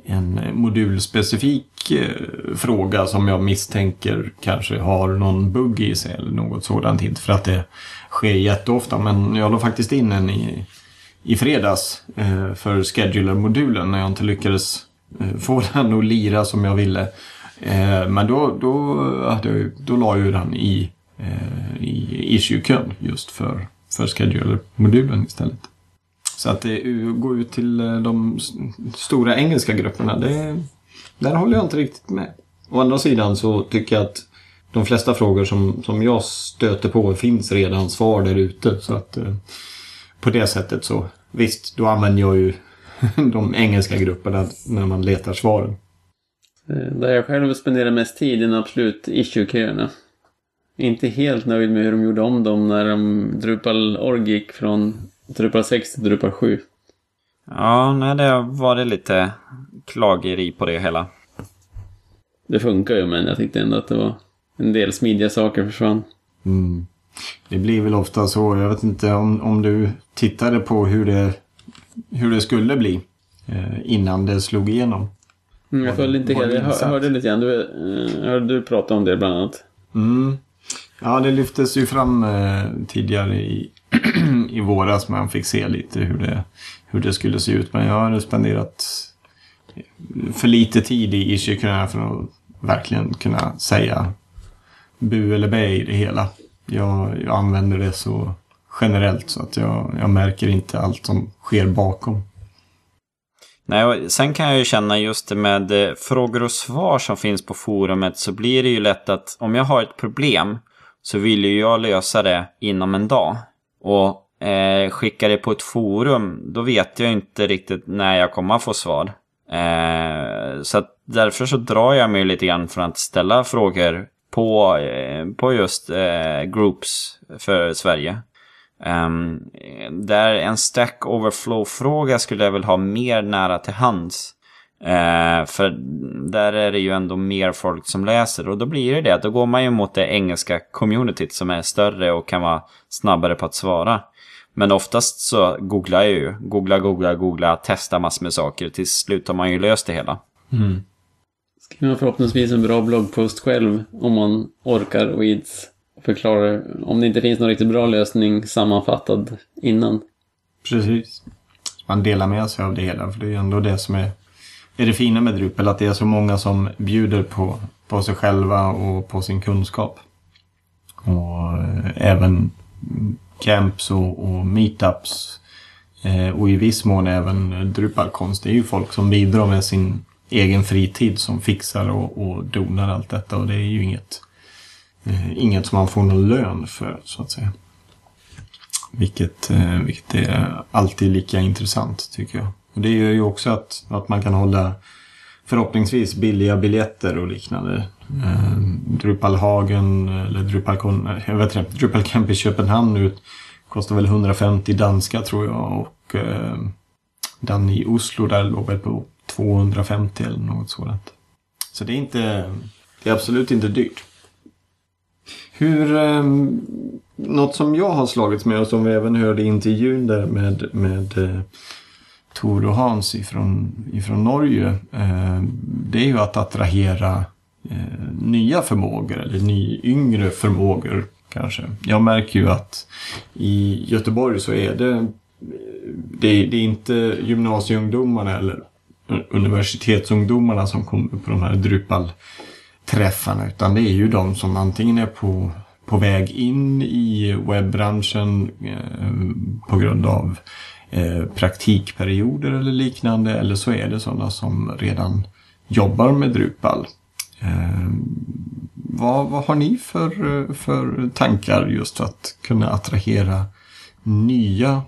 en modulspecifik eh, fråga som jag misstänker kanske har någon bugg i sig eller något sådant. Inte för att det sker jätteofta men jag la faktiskt in en i, i fredags eh, för scheduler-modulen när jag inte lyckades eh, få [laughs] den att lira som jag ville. Men då, då, hade, då la jag den i, i issue-kön just för, för scheduler-modulen istället. Så att det går ut till eh, de stora engelska grupperna, det, där håller jag inte riktigt med. Å andra sidan så tycker jag att de flesta frågor som, som jag stöter på finns redan svar där ute. Så att eh, på det sättet så visst, då använder jag ju [laughs] de engelska grupperna när man letar svaren. Eh, där jag själv spenderar mest tid är absolut issue-köerna. Inte helt nöjd med hur de gjorde om dem när de Drupal org gick från Drupal 6 till Drupal 7. Ja, nej, det har varit lite klageri på det hela. Det funkar ju, men jag tyckte ändå att det var en del smidiga saker försvann. Mm. Det blir väl ofta så. Jag vet inte om, om du tittade på hur det, hur det skulle bli eh, innan det slog igenom. Mm, jag följde inte hela. Jag hörde lite grann. Du, eh, hörde du prata om det bland annat. Mm. Ja, det lyftes ju fram eh, tidigare i, i våras. Man fick se lite hur det, hur det skulle se ut. Men jag har spenderat för lite tid i issue för att verkligen kunna säga bu eller bä i det hela. Jag, jag använder det så generellt så att jag, jag märker inte allt som sker bakom. Nej, sen kan jag ju känna just det med eh, frågor och svar som finns på forumet så blir det ju lätt att om jag har ett problem så vill ju jag lösa det inom en dag. Och eh, skickar det på ett forum då vet jag inte riktigt när jag kommer att få svar. Eh, så att därför så drar jag mig lite grann från att ställa frågor på, eh, på just eh, groups för Sverige. Um, där en Stack Overflow-fråga skulle jag väl ha mer nära till hands. Uh, för där är det ju ändå mer folk som läser och då blir det det. Då går man ju mot det engelska communityt som är större och kan vara snabbare på att svara. Men oftast så googlar jag ju. Googla, googla, googla, testa massor med saker. Till slut har man ju löst det hela. Mm. Skriver förhoppningsvis en bra bloggpost själv om man orkar och ids förklarar om det inte finns någon riktigt bra lösning sammanfattad innan. Precis. Man delar med sig av det hela, för det är ändå det som är, är det fina med Drupal, att det är så många som bjuder på, på sig själva och på sin kunskap. Och eh, även camps och, och meetups eh, och i viss mån även Drupalkonst. Det är ju folk som bidrar med sin egen fritid som fixar och, och donar allt detta och det är ju inget eh, inget som man får någon lön för så att säga. Vilket, eh, vilket är alltid lika intressant tycker jag. Och det gör ju också att, att man kan hålla förhoppningsvis billiga biljetter och liknande. Eh, Drupalhagen eller Drupalcon, eh, jag vet inte, Drupal Camp i Köpenhamn ut kostar väl 150 danska tror jag och eh, den i Oslo där låg väl på 250 eller något sådant. Så det är inte, det är absolut inte dyrt. Hur, eh, något som jag har slagits med och som vi även hörde i intervjun där med, med eh, Tor och Hans ifrån, ifrån Norge. Eh, det är ju att attrahera eh, nya förmågor eller ny, yngre förmågor kanske. Jag märker ju att i Göteborg så är det det, det är inte gymnasieungdomarna eller universitetsungdomarna som kommer på de här Drupal träffarna utan det är ju de som antingen är på, på väg in i webbranschen eh, på grund av eh, Eh, praktikperioder eller liknande eller så är det sådana som redan jobbar med Drupal. Eh, vad, vad har ni för, eh, för tankar just för att kunna attrahera nya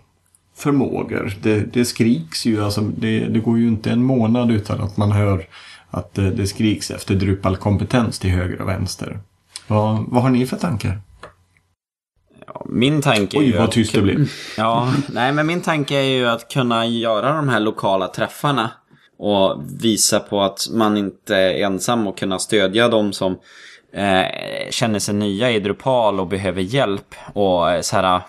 förmågor? Det, det skriks ju, alltså det, det går ju inte en månad utan att man hör att det, det skriks efter Drupal-kompetens till höger och vänster. Vad, vad har ni för tankar? Ja, min tanke är Oj, ju vad att, tyst det blev. [laughs] Ja, nej men min tanke är ju att kunna göra de här lokala träffarna. Och visa på att man inte är ensam och kunna stödja de som eh, känner sig nya i Drupal och behöver hjälp. Och eh, så här,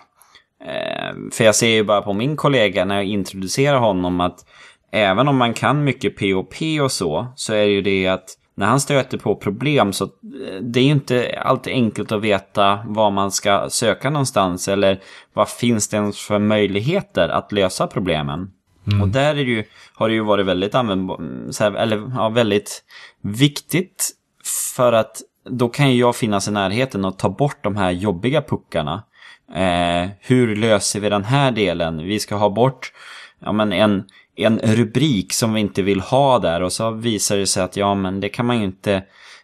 eh, för jag ser ju bara på min kollega när jag introducerar honom att även om man kan mycket POP och så, så är det ju det att när han stöter på problem så eh, det är ju inte alltid enkelt att veta var man ska söka någonstans eller vad finns det ens för möjligheter att lösa problemen. Mm. Och där är det ju, har det ju varit väldigt användbart, eller ja, väldigt viktigt för att då kan ju jag finnas i närheten och ta bort de här jobbiga puckarna. Eh, hur löser vi den här delen? Vi ska ha bort ja, men en, en rubrik som vi inte vill ha där och så visar det sig att ja men det kan man ju inte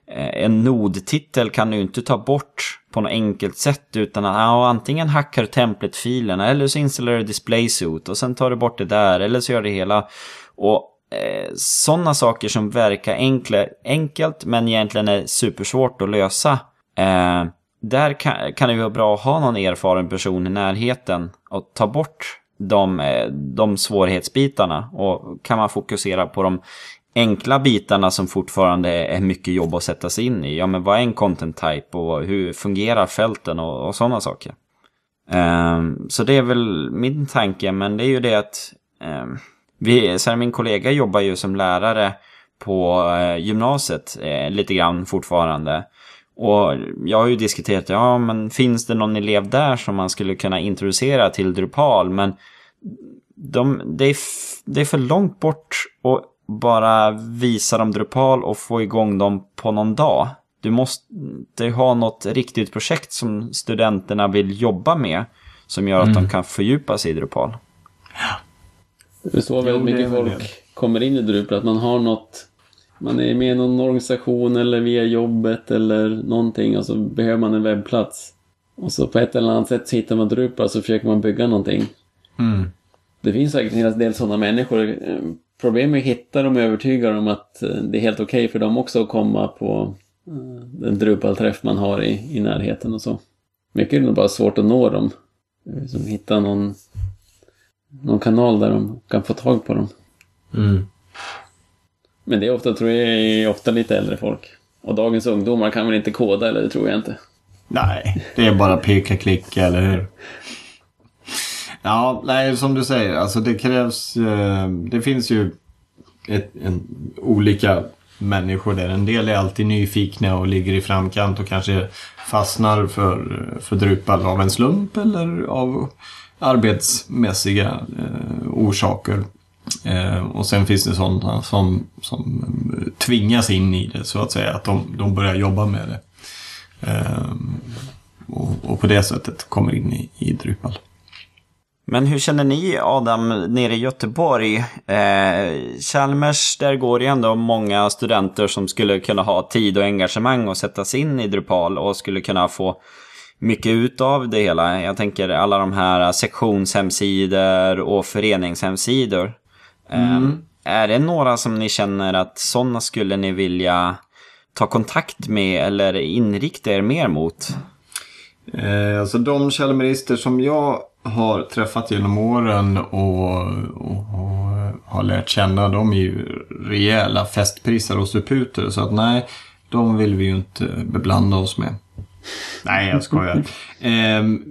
eh, en nodtitel kan du inte ta bort på något enkelt sätt utan att ja, antingen hackar du templet-filerna eller så installerar du DisplaySuit och sen tar du bort det där eller så gör det hela. Och eh, sådana saker som verkar enkla, enkelt men egentligen är supersvårt att lösa. Eh, där kan, kan det vara bra att ha någon erfaren person i närheten och ta bort de, eh, de svårighetsbitarna. Och kan man fokusera på de enkla bitarna som fortfarande är mycket jobb att sätta sig in i. Ja, men vad är en content type och hur fungerar fälten och, och sådana saker. Um, så det är väl min tanke, men det är ju det att um, vi, så här, min kollega jobbar ju som lärare på uh, gymnasiet uh, lite grann fortfarande. Och jag har ju diskuterat, ja men finns det någon elev där som man skulle kunna introducera till Drupal? Men de, det, är det är för långt bort att bara visa dem Drupal och få igång dem på någon dag. Du måste ha något riktigt projekt som studenterna vill jobba med som gör att mm. de kan fördjupa sig i Drupal. Ja. Det är så väldigt mycket folk kommer in i Drupal, att man har något man är med i någon organisation eller via jobbet eller någonting och så behöver man en webbplats. Och så på ett eller annat sätt så hittar man Drupal så försöker man bygga någonting. Mm. Det finns säkert en del sådana människor. Problemet är att hitta dem och övertyga dem att eh, det är helt okej okay för dem också att komma på eh, den Drupal-träff man har i, i närheten och så. Mycket är det nog bara svårt att nå dem. Som hitta någon, någon kanal där de kan få tag på dem. Mm. Men det är ofta, tror jag, är ofta lite äldre folk. Och dagens ungdomar kan väl inte koda, eller det tror jag inte. Nej, det är bara peka klicka, eller hur? Ja, nej, som du säger, alltså det krävs... Eh, det finns ju ett, en, olika människor där. En del är alltid nyfikna och ligger i framkant och kanske fastnar för, för Drupal av en slump eller av arbetsmässiga eh, orsaker. Eh, och sen finns det sådana som, som eh, tvingas in i det så att säga. Att de, de börjar jobba med det. Eh, och, och, på det sättet kommer in i, i Drupal. Men hur känner ni Adam nere i Göteborg? Eh, Chalmers, där går ju ändå många studenter som skulle kunna ha tid och engagemang och sätta sig in i Drupal och skulle kunna få mycket ut av det hela. Jag tänker alla de här sektionshemsidor och föreningshemsidor. Mm. Är det några som ni känner att sådana skulle ni vilja ta kontakt med eller inrikta er mer mot? Eh, alltså de Chalmerister som jag har träffat genom åren och, och, och, har lärt känna, de är ju rejäla festprisar och suputer. Så att nej, de vill vi ju inte beblanda oss med. Nej, jag skojar. Ehm,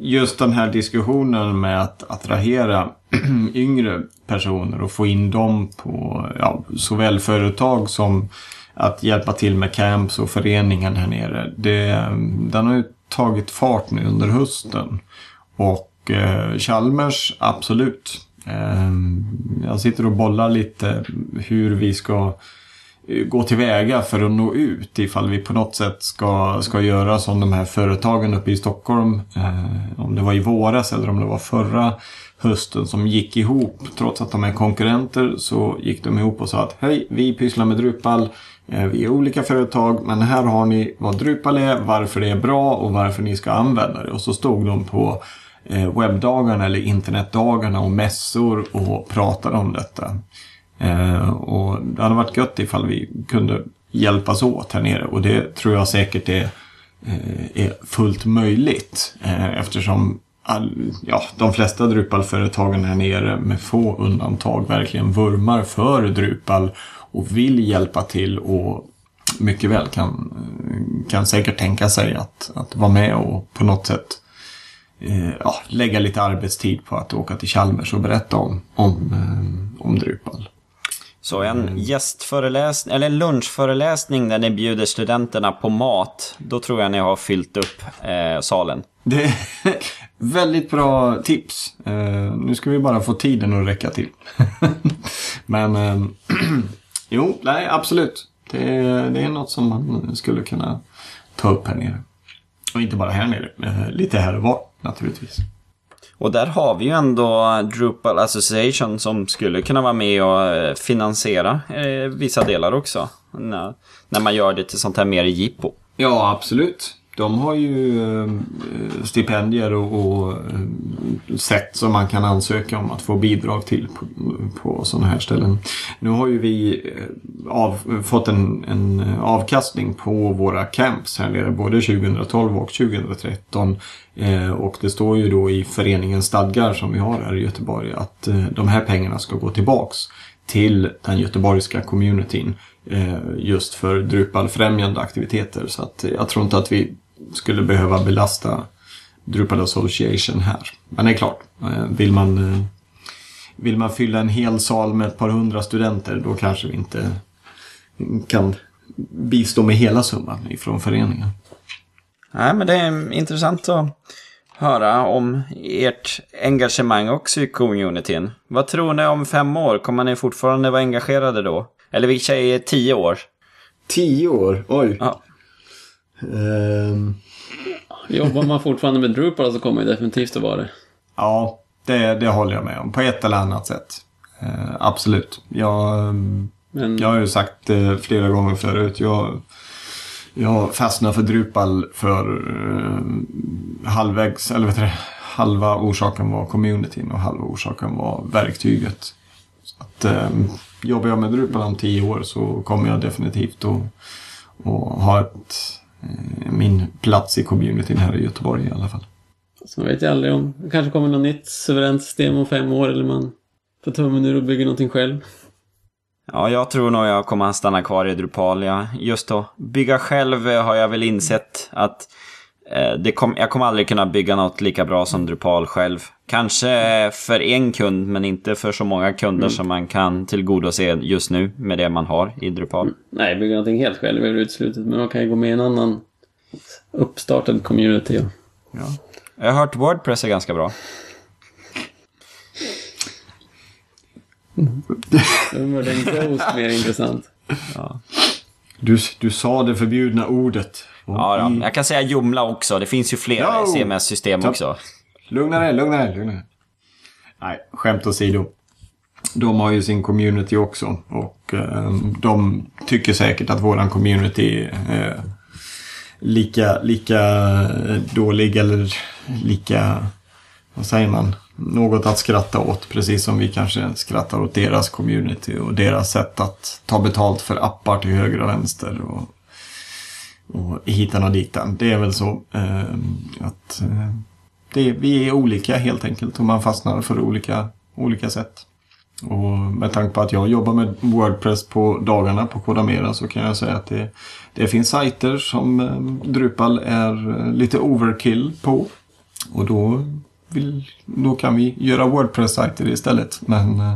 just den här diskussionen med att attrahera [clears throat] yngre personer och få in dem på ja, såväl företag som att hjälpa till med camps och föreningen här nere. Det, den har ju tagit fart nu under hösten. Och eh, Chalmers, absolut. Eh, jag sitter och bollar lite hur vi ska Eh, gå tillväga för att nå ut ifall vi på något sätt ska, ska göra som de här företagen uppe i Stockholm. Eh, om det var i våras eller om det var förra hösten som gick ihop. Trots att de är konkurrenter så gick de ihop och sa att hej, vi pysslar med Drupal. Eh, vi är olika företag men här har ni vad Drupal är, varför det är bra och varför ni ska använda det. Och så stod de på eh, webbdagarna eller internetdagarna och mässor och pratade om detta. Eh, och det hade varit gött ifall vi kunde hjälpas åt här nere och det tror jag säkert är, eh, är fullt möjligt eh, eftersom all, ja, de flesta Drupal-företagen här nere med få undantag verkligen vurmar för Drupal och vill hjälpa till och mycket väl kan, kan säkert tänka sig att, att vara med och på något sätt eh, ja, lägga lite arbetstid på att åka till Chalmers och berätta om, om, eh, om Drupal. Så en gästföreläsning, eller en lunchföreläsning där ni bjuder studenterna på mat, då tror jag ni har fyllt upp eh, salen. Det är [laughs] väldigt bra tips. Eh, nu ska vi bara få tiden att räcka till. [laughs] Men eh, [clears throat] jo, nej absolut. Det, det är något som man skulle kunna ta upp här nere. Och inte bara här nere, eh, lite här och var naturligtvis. Och där har vi ju ändå Drupal Association som skulle kunna vara med och eh, finansiera eh, vissa delar också. När, när man gör det till sånt här mer jippo. Ja, absolut. De har ju eh, stipendier och, och eh, sätt som man kan ansöka om att få bidrag till på, på sådana här ställen. Nu har ju vi eh, av, fått en, en avkastning på våra camps här nere både 2012 och 2013. Eh, och det står ju då i föreningens stadgar som vi har här i Göteborg att eh, de här pengarna ska gå tillbaks till den göteborgska communityn just för Drupal-främjande aktiviteter. Så att jag tror inte att vi skulle behöva belasta Drupal Association här. Men det är klart, eh, vill man, eh, vill man fylla en hel sal med ett par hundra studenter då kanske vi inte kan bistå med hela summan ifrån föreningen. Nej, men det är intressant att höra om ert engagemang också i communityn. Vad tror ni om fem år? Kommer ni fortfarande vara engagerade då? Eller vi säger tio år. Tio år? Oj. Ja. Ehm, Jobbar man fortfarande med Drupal så kommer det definitivt att vara det. ja, det, det håller jag med om. På ett eller annat sätt. Eh, absolut. Jag, Men jag har ju sagt det flera gånger förut. Jag, jag fastnade för Drupal för eh, halvvägs, eller vet du halva orsaken var communityn och halva orsaken var verktyget. Så att, eh, jobbar jag med Drupal om tio år så kommer jag definitivt att, att ha ett, min plats i communityn här i Göteborg i alla fall. så man vet ju aldrig om det kanske kommer något nytt suveränt system om fem år eller man tar tummen ur och bygger någonting själv. Ja, jag tror nog jag kommer att stanna kvar i Drupal. Ja, just att bygga själv eh, har jag väl insett att eh, det kom, jag kommer aldrig kunna bygga något lika bra som Drupal själv. Kanske för en kund, men inte för så många kunder som man kan tillgodose just nu med det man har i Drupal. Nej, bygga någonting helt själv är väl uteslutet. Men man kan ju gå med i en annan uppstartad community. Ja. Jag har hört Wordpress är ganska bra. Då var den Ghost mer intressant. Du, du sa det förbjudna ordet. Ja, då. i- Jag kan säga Joomla också. Det finns ju flera Ja. CMS-system Ja. också. Lugna dig, lugna dig, lugna dig. Nej, skämt åsido. De har ju sin community också. Och eh, de tycker säkert att våran community är lika, lika dålig eller lika, vad säger man, något att skratta åt. Precis som vi kanske skrattar åt deras community och deras sätt att ta betalt för appar till höger och vänster. Och, och hitan och ditan. Det är väl så eh, att eh, det, vi är olika helt enkelt och man fastnar för olika, olika sätt. Och med tanke på att jag jobbar med Wordpress på dagarna på Kodamera så kan jag säga att det, det finns sajter som eh, Drupal är eh, lite overkill på. Och då, vill, då kan vi göra Wordpress-sajter istället. Men, eh,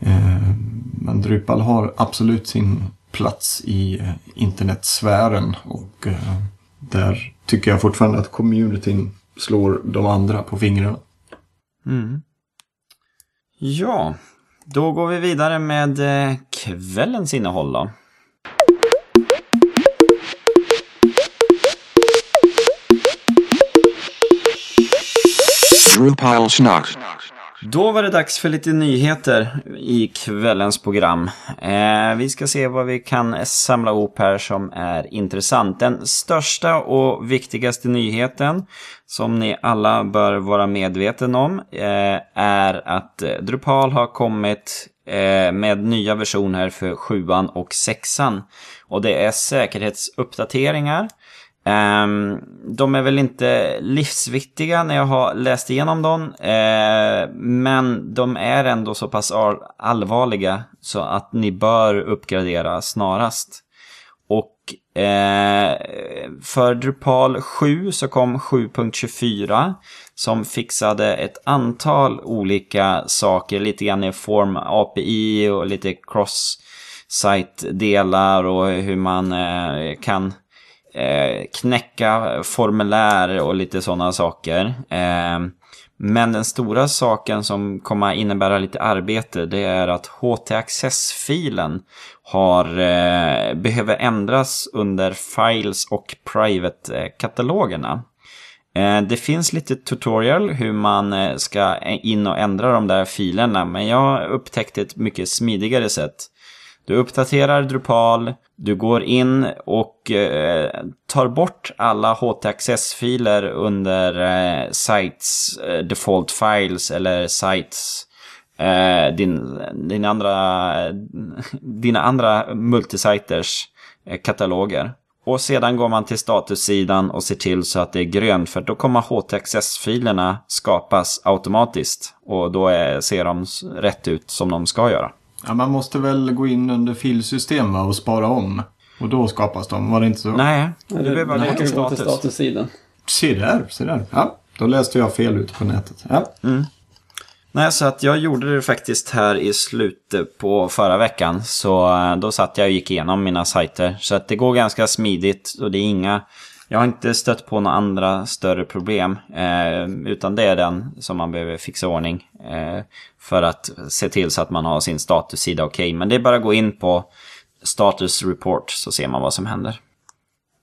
eh, men Drupal har absolut sin plats i eh, internetsfären och eh, där tycker jag fortfarande att communityn slår de andra på fingrarna. Mm. Ja, då går vi vidare med eh, kvällens innehåll då. Drupal snack. Då var det dags för lite nyheter i kvällens program. Eh, vi ska se vad vi kan samla ihop här som är intressant. Den största och viktigaste nyheten som ni alla bör vara medveten om eh, är att Drupal har kommit eh, med nya versioner för 7 och 6 Och det är säkerhetsuppdateringar. Um, de är väl inte livsviktiga när jag har läst igenom dem. Uh, men de är ändå så pass allvarliga så att ni bör uppgradera snarast. Och uh, för Drupal 7 så kom 7.24 som fixade ett antal olika saker, lite grann i form API och lite cross-site-delar och hur man uh, kan eh, knäcka eh, formulär och lite sådana saker. Eh, men den stora saken som kommer att innebära lite arbete det är att HT-access-filen har, eh, behöver ändras under Files och Private-katalogerna. Eh, det finns lite tutorial hur man eh, ska in och ändra de där filerna men jag upptäckte ett mycket smidigare sätt. Du uppdaterar Drupal, du går in och eh, tar bort alla HT-access-filer under eh, Sites eh, Default Files eller Sites eh, din, din andra, [laughs] dina andra multisiters eh, kataloger. Och sedan går man till statussidan och ser till så att det är grönt för då kommer HT-access-filerna skapas automatiskt. Och då är, ser de rätt ut som de ska göra. Ja, man måste väl gå in under filsystem och spara om. Och då skapas de, var det inte så? Nej, du Det- behöver bara gå kan till status. statussidan. Se där, se där. Ja, då läste jag fel ute på nätet. Ja. Nej, så att jag gjorde det faktiskt här i slutet på förra veckan. Så eh, då satt jag och gick igenom mina sajter. Så att det går ganska smidigt och det är inga... Jag har inte stött på några andra större problem. Eh, utan det är den som man behöver fixa ordning. Eh, för att se till så att man har sin statussida okej. Men det är bara att gå in på status report så ser man vad som händer.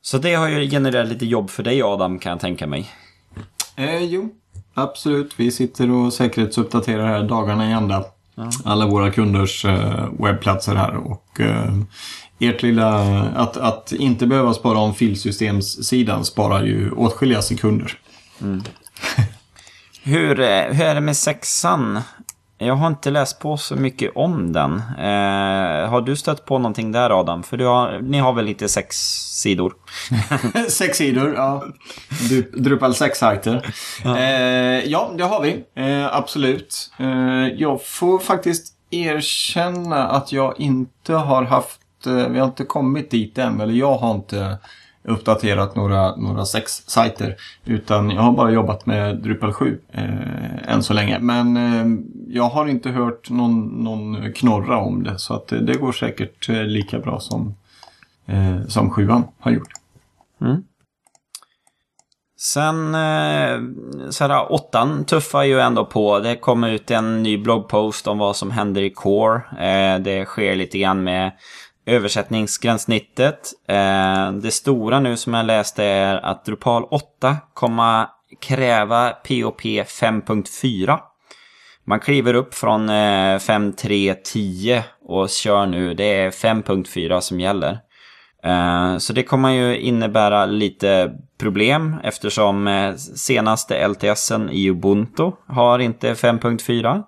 Så det har ju genererat lite jobb för dig Adam kan jag tänka mig. Eh, jo, absolut. Vi sitter och säkerhetsuppdaterar här dagarna i ända. Alla våra kunders eh, webbplatser här. Och eh, ert lilla... Att, att inte behöva spara om filsystemssidan sparar ju åtskilliga sekunder. Hur, eh, hur är det med sexan? Jag har inte läst på så mycket om den. Eh, har du stött på någonting där Adam? För har, ni har väl lite sex sidor? [laughs] Sex sidor, ja. Du- Drupal 6-sajter. Ja. Eh, ja, det har vi. Eh, absolut. Eh, jag får faktiskt erkänna att jag inte har haft... Eh, vi har inte kommit dit än. Eller jag har inte uppdaterat några, några sexsajter. Utan jag har bara jobbat med Drupal 7 eh, än så länge. Men eh, jag har inte hört någon, någon knorra om det. Så att det, det går säkert eh, lika bra som, eh, som sjuan har gjort. Mm. Sen, eh, så här, åttan tuffar ju ändå på. Det kommer ut en ny bloggpost om vad som händer i Core. Eh, det sker lite grann med översättningsgränssnittet. Eh, det stora nu som jag läste är att Drupal 8 kommer kräva POP 5.4. Man kliver upp från eh, 5.3.10 och kör nu. Det är 5.4 som gäller. Eh, så det kommer ju innebära lite problem eftersom eh, senaste LTSen i Ubuntu har inte 5.4.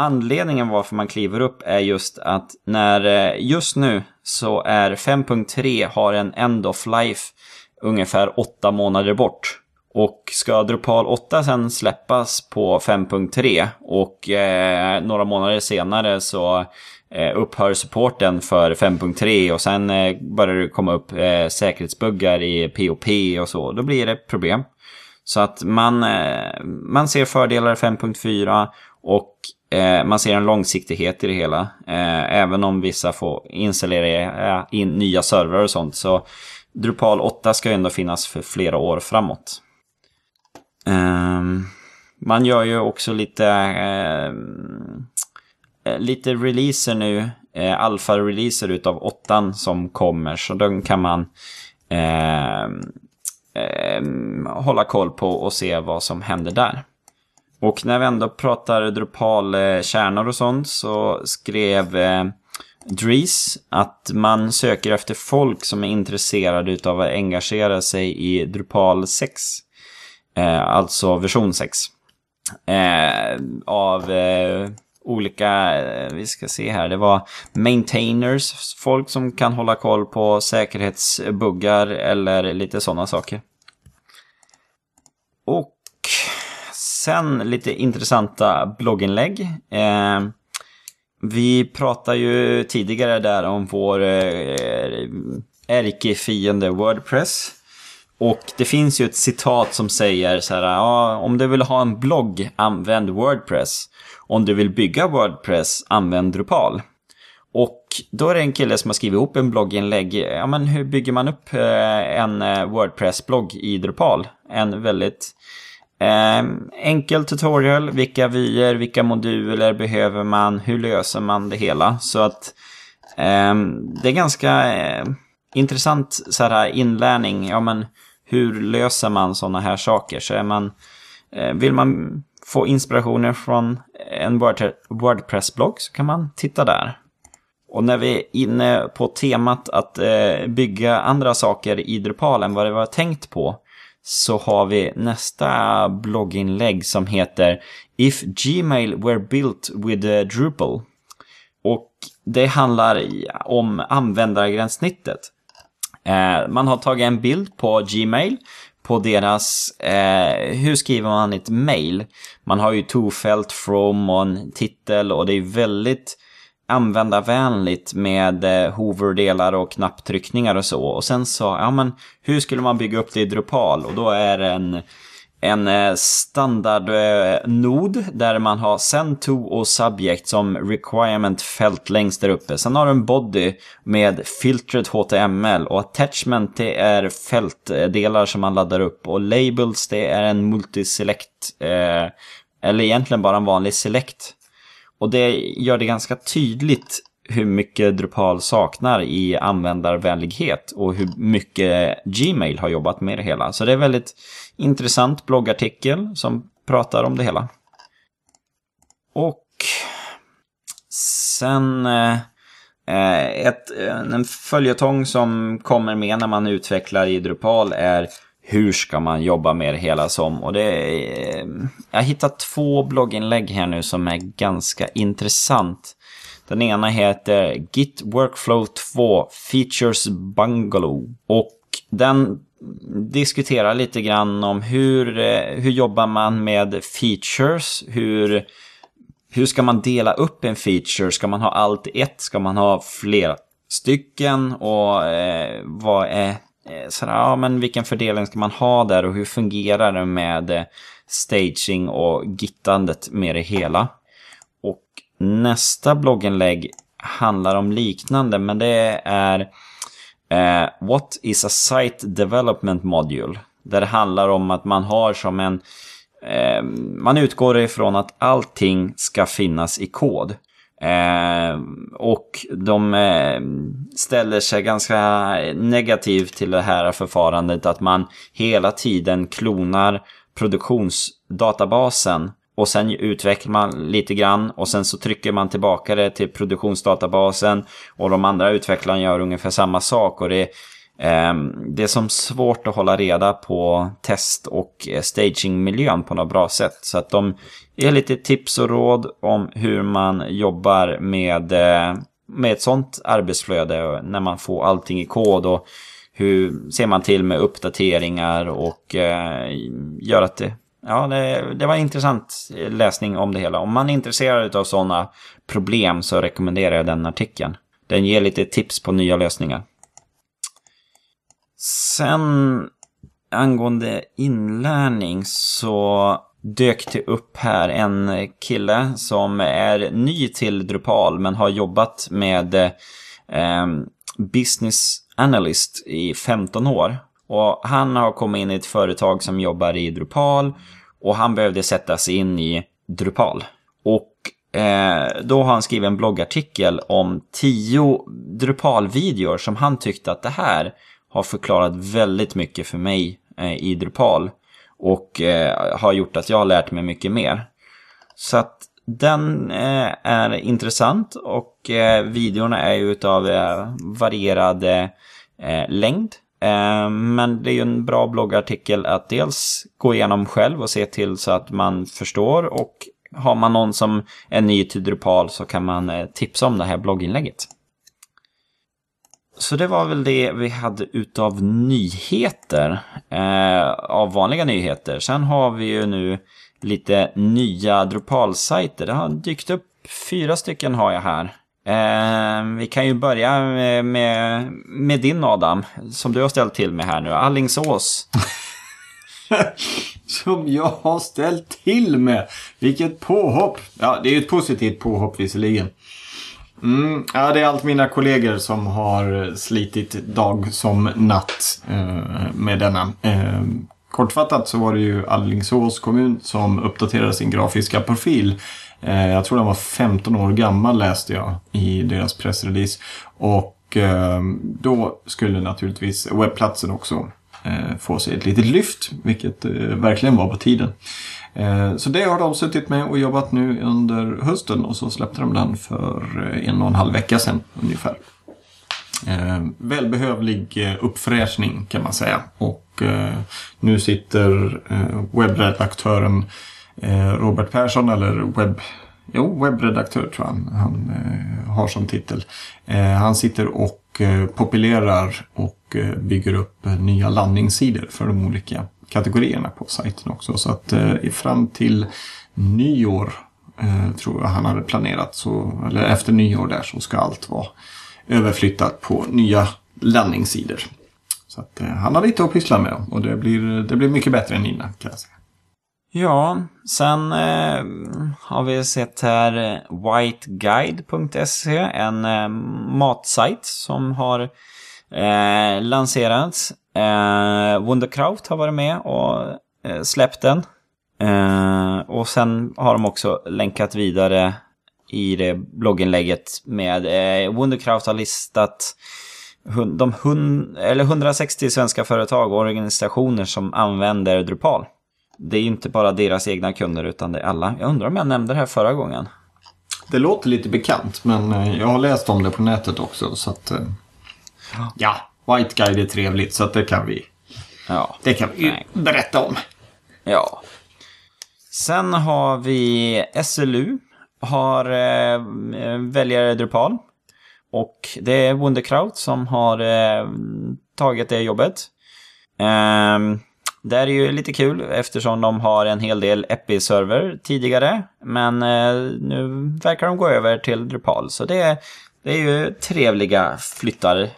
Anledningen varför man kliver upp är just att när eh, just nu så är 5.3 har en end of life ungefär 8 månader bort. Och ska Drupal 8 sen släppas på 5.3 och eh, några månader senare så eh, upphör supporten för 5.3 och sen eh, börjar det komma upp eh, säkerhetsbuggar i POP och så. Då blir det problem. Så att man, eh, man ser fördelar i 5.4 och eh, man ser en långsiktighet i det hela. Eh, även om vissa får installera in nya servrar och sånt. Så Drupal 8 ska ju ändå finnas för flera år framåt. Eh, man gör ju också lite, eh, eh, lite releaser nu. Eh, Alfa-releaser utav 8 som kommer. Så den kan man ehm, ehm, hålla koll på och se vad som händer där. Och när vi ändå pratar Drupal-kärnor och sånt så skrev eh, Dries att man söker efter folk som är intresserade av att engagera sig i Drupal 6. Eh, alltså version 6. Eh, av eh, olika, eh, vi ska se här, det var maintainers, folk som kan hålla koll på säkerhetsbuggar eller lite sådana saker. Och sen lite intressanta blogginlägg. Eh, Vi pratade ju tidigare där om vår eh, ärkefiende Wordpress. Och det finns ju ett citat som säger så här, ja, om du vill ha en blogg, använd Wordpress. Om du vill bygga Wordpress, använd Drupal. Och då är det en kille som har skrivit ihop en blogginlägg. Ja, men hur bygger man upp eh, en eh, Wordpress-blogg i Drupal? En väldigt eh, enkel tutorial. Vilka vyer, vilka moduler behöver man? Hur löser man det hela? Så att eh, det är ganska eh, intressant så här inlärning. Ja, men hur löser man sådana här saker? Så är man, eh, vill man få inspirationer från en Wordpress-blogg så kan man titta där. Och när vi är inne på temat att eh, bygga andra saker i Drupal än vad det var tänkt på så har vi nästa blogginlägg som heter If Gmail were built with Drupal. Och det handlar om användargränssnittet. Eh, man har tagit en bild på Gmail på deras, eh, hur skriver man ett mail? Man har ju tofält, from och en titel och det är väldigt användarvänligt med eh, Hoover-delar och knapptryckningar och så. Och sen så, ja men hur skulle man bygga upp det i Drupal? Och då är det en, en standardnod eh, eh där man har send to och subject som requirement fält längst där uppe. Sen har du en body med filtered HTML och attachment det är fältdelar som man laddar upp och labels det är en multiselect eh, eller egentligen bara en vanlig select och det gör det ganska tydligt hur mycket Drupal saknar i användarvänlighet och hur mycket Gmail har jobbat med det hela. Så det är en väldigt intressant bloggartikel som pratar om det hela. Och sen eh, ett, en följetong som kommer med när man utvecklar i Drupal är hur ska man jobba med det hela som? Och det är, eh, jag har hittat två blogginlägg här nu som är ganska intressant. Den ena heter Git Workflow 2 Features Bungalow. Och den diskuterar lite grann om hur, eh, hur jobbar man med features? Hur, hur ska man dela upp en feature? Ska man ha allt i ett? Ska man ha flera stycken? Och eh, vad är Eh, sådär, ja men vilken fördelning ska man ha där och hur fungerar det med eh, staging och gittandet med det hela. Och nästa blogginlägg handlar om liknande men det är eh, What is a site development module? Där det handlar om att man har som en eh, man utgår ifrån att allting ska finnas i kod. Eh, och de eh, ställer sig ganska negativt till det här förfarandet att man hela tiden klonar produktionsdatabasen och sen utvecklar man lite grann och sen så trycker man tillbaka det till produktionsdatabasen och de andra utvecklarna gör ungefär samma sak och det Ehm, det är som svårt att hålla reda på test och eh, stagingmiljön på något bra sätt. Så att de ger lite tips och råd om hur man jobbar med, eh, med ett sånt arbetsflöde när man får allting i kod. Och hur ser man till med uppdateringar och eh, gör att det... Ja, det, det var en intressant läsning om det hela. Om man är intresserad av sådana problem så rekommenderar jag den artikeln. Den ger lite tips på nya lösningar. Sen angående inlärning så dök det upp här en kille som är ny till Drupal men har jobbat med eh, business analyst i 15 år. Och han har kommit in i ett företag som jobbar i Drupal och han behövde sätta sig in i Drupal. Och eh, då har han skrivit en bloggartikel om 10 Drupal-videor som han tyckte att det här har förklarat väldigt mycket för mig eh, i Drupal. Och eh, har gjort att jag har lärt mig mycket mer. Så att den eh, är intressant och eh, videorna är ju utav eh, varierad eh, längd. Eh, men det är ju en bra bloggartikel att dels gå igenom själv och se till så att man förstår och har man någon som är ny till Drupal så kan man eh, tipsa om det här blogginlägget. Så det var väl det vi hade utav nyheter. Eh, av vanliga nyheter. Sen har vi ju nu lite nya Drupal-sajter. Det har dykt upp fyra stycken har jag här. Eh, vi kan ju börja med, med, med, din Adam, som du har ställt till med här nu. Allingsås. [laughs] som jag har ställt till med. Vilket påhopp! Ja, det är ju ett positivt påhopp visserligen. Mm, ja, det är allt mina kollegor som har slitit dag som natt eh, med denna. Eh, kortfattat så var det ju Allingsås kommun som uppdaterade sin grafiska profil. Eh, jag tror den var 15 år gammal läste jag i deras pressrelease. Och eh, då skulle naturligtvis webbplatsen också eh, få sig ett litet lyft, vilket eh, verkligen var på tiden. Eh, så det har de suttit med och jobbat nu under hösten och så släppte de den för eh, en och en halv vecka sedan ungefär. Eh, välbehövlig uppfräschning kan man säga. Och nu sitter webbredaktören Robert Persson, eller webb, jo, webbredaktör tror jag han, han har som titel. han sitter och populerar och bygger upp nya landningssidor för de olika kategorierna på sajten också. Så att eh, fram till nyår eh, tror jag han hade planerat, så, eller efter nyår där så ska allt vara överflyttat på nya landningssidor. Så att eh, han har lite att pyssla med och det blir, det blir mycket bättre än innan kan jag säga. Ja, sen eh, har vi sett här eh, whiteguide.se, en eh, matsajt som har eh, lanserats. Eh, Wunderkraut har varit med och eh, släppt den. Eh, och sen har de också länkat vidare i det blogginlägget med eh, Wunderkraut har listat de hun, eller 160 svenska företag och organisationer som använder Drupal. Det är ju inte bara deras egna kunder utan det är alla. Jag undrar om jag nämnde det här förra gången. Det låter lite bekant men eh, jag har läst om det på nätet också så att... Eh, ja, White Guide är trevligt så att det kan vi, ja, det kan vi berätta om. Ja. Sen har vi SLU. Har eh, väljer Drupal. Och det är Wunderkraut som har eh, tagit det jobbet. Eh, det är ju lite kul eftersom de har en hel del Epi-server tidigare. Men eh, nu verkar de gå över till Drupal. Så det, det är ju trevliga flyttar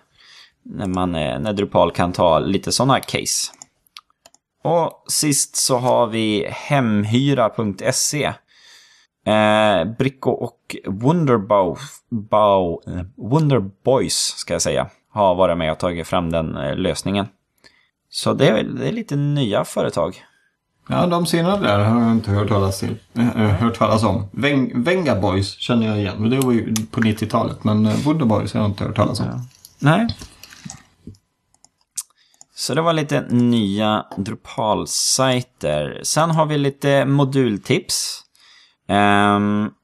när, man, när Drupal kan ta lite sådana case. Och sist så har vi hemhyra.se. Eh, Bricko och Wonderbow, Bow, Wonderboys ska jag säga, har varit med och tagit fram den eh, lösningen. Så det är, det är lite nya företag. Ja, de senare där har jag inte hört talas, till, äh, hört talas om. Veng, Venga Boys känner jag igen, men det var ju på 90-talet. Men Wonderboys har jag inte hört talas om. Ja. Nej, så det var lite nya Drupal-sajter. Sen har vi lite modultips. Um,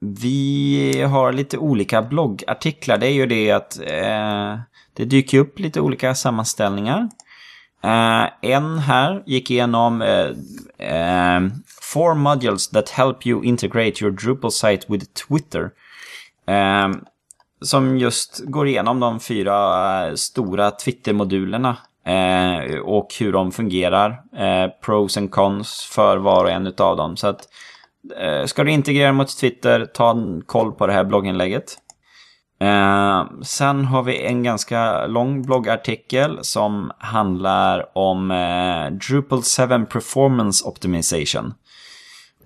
vi har lite olika bloggartiklar. Det är ju det att uh, det dyker upp lite olika sammanställningar. Uh, en här gick igenom uh, Four modules that help you integrate your Drupal site with Twitter. Ehm, som just går igenom de fyra stora Twitter-modulerna Eh, och hur de fungerar. Eh, pros and cons för var och en utav dem. Så att eh, ska du integrera mot Twitter, ta en koll på det här blogginlägget. Eh, sen har vi en ganska lång bloggartikel som handlar om eh, Drupal 7 Performance Optimization.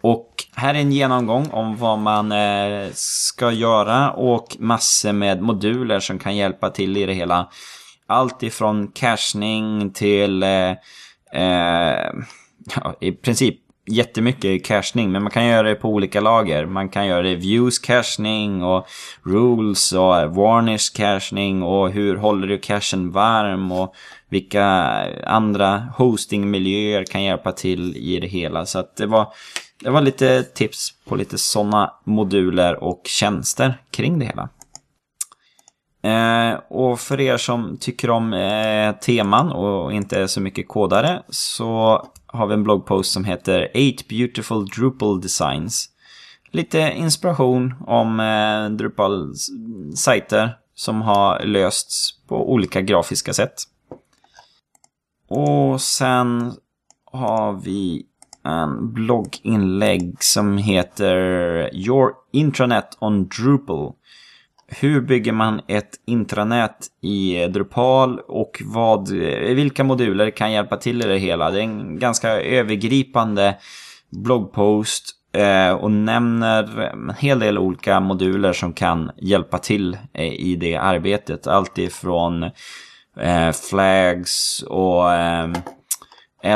Och här är en genomgång om vad man eh, ska göra och massor med moduler som kan hjälpa till i det hela allt ifrån cashning till eh, eh, ja, i princip jättemycket cashning, Men man kan göra det på olika lager. Man kan göra det views cashning och rules och varnish cashning och hur håller du cashen varm och vilka andra hostingmiljöer kan hjälpa till i det hela. Så att det var, det var lite tips på lite sådana moduler och tjänster kring det hela. Eh, och för er som tycker om eh, teman och inte är så mycket kodare så har vi en bloggpost som heter 8 beautiful Drupal designs. Lite inspiration om eh, Drupal-sajter som har lösts på olika grafiska sätt. Och sen har vi en blogginlägg som heter Your Intranet on Drupal. Hur bygger man ett intranät i Drupal och vad, vilka moduler kan hjälpa till i det hela? Det är en ganska övergripande bloggpost eh, och nämner en hel del olika moduler som kan hjälpa till eh, i det arbetet. Allt ifrån eh, flags och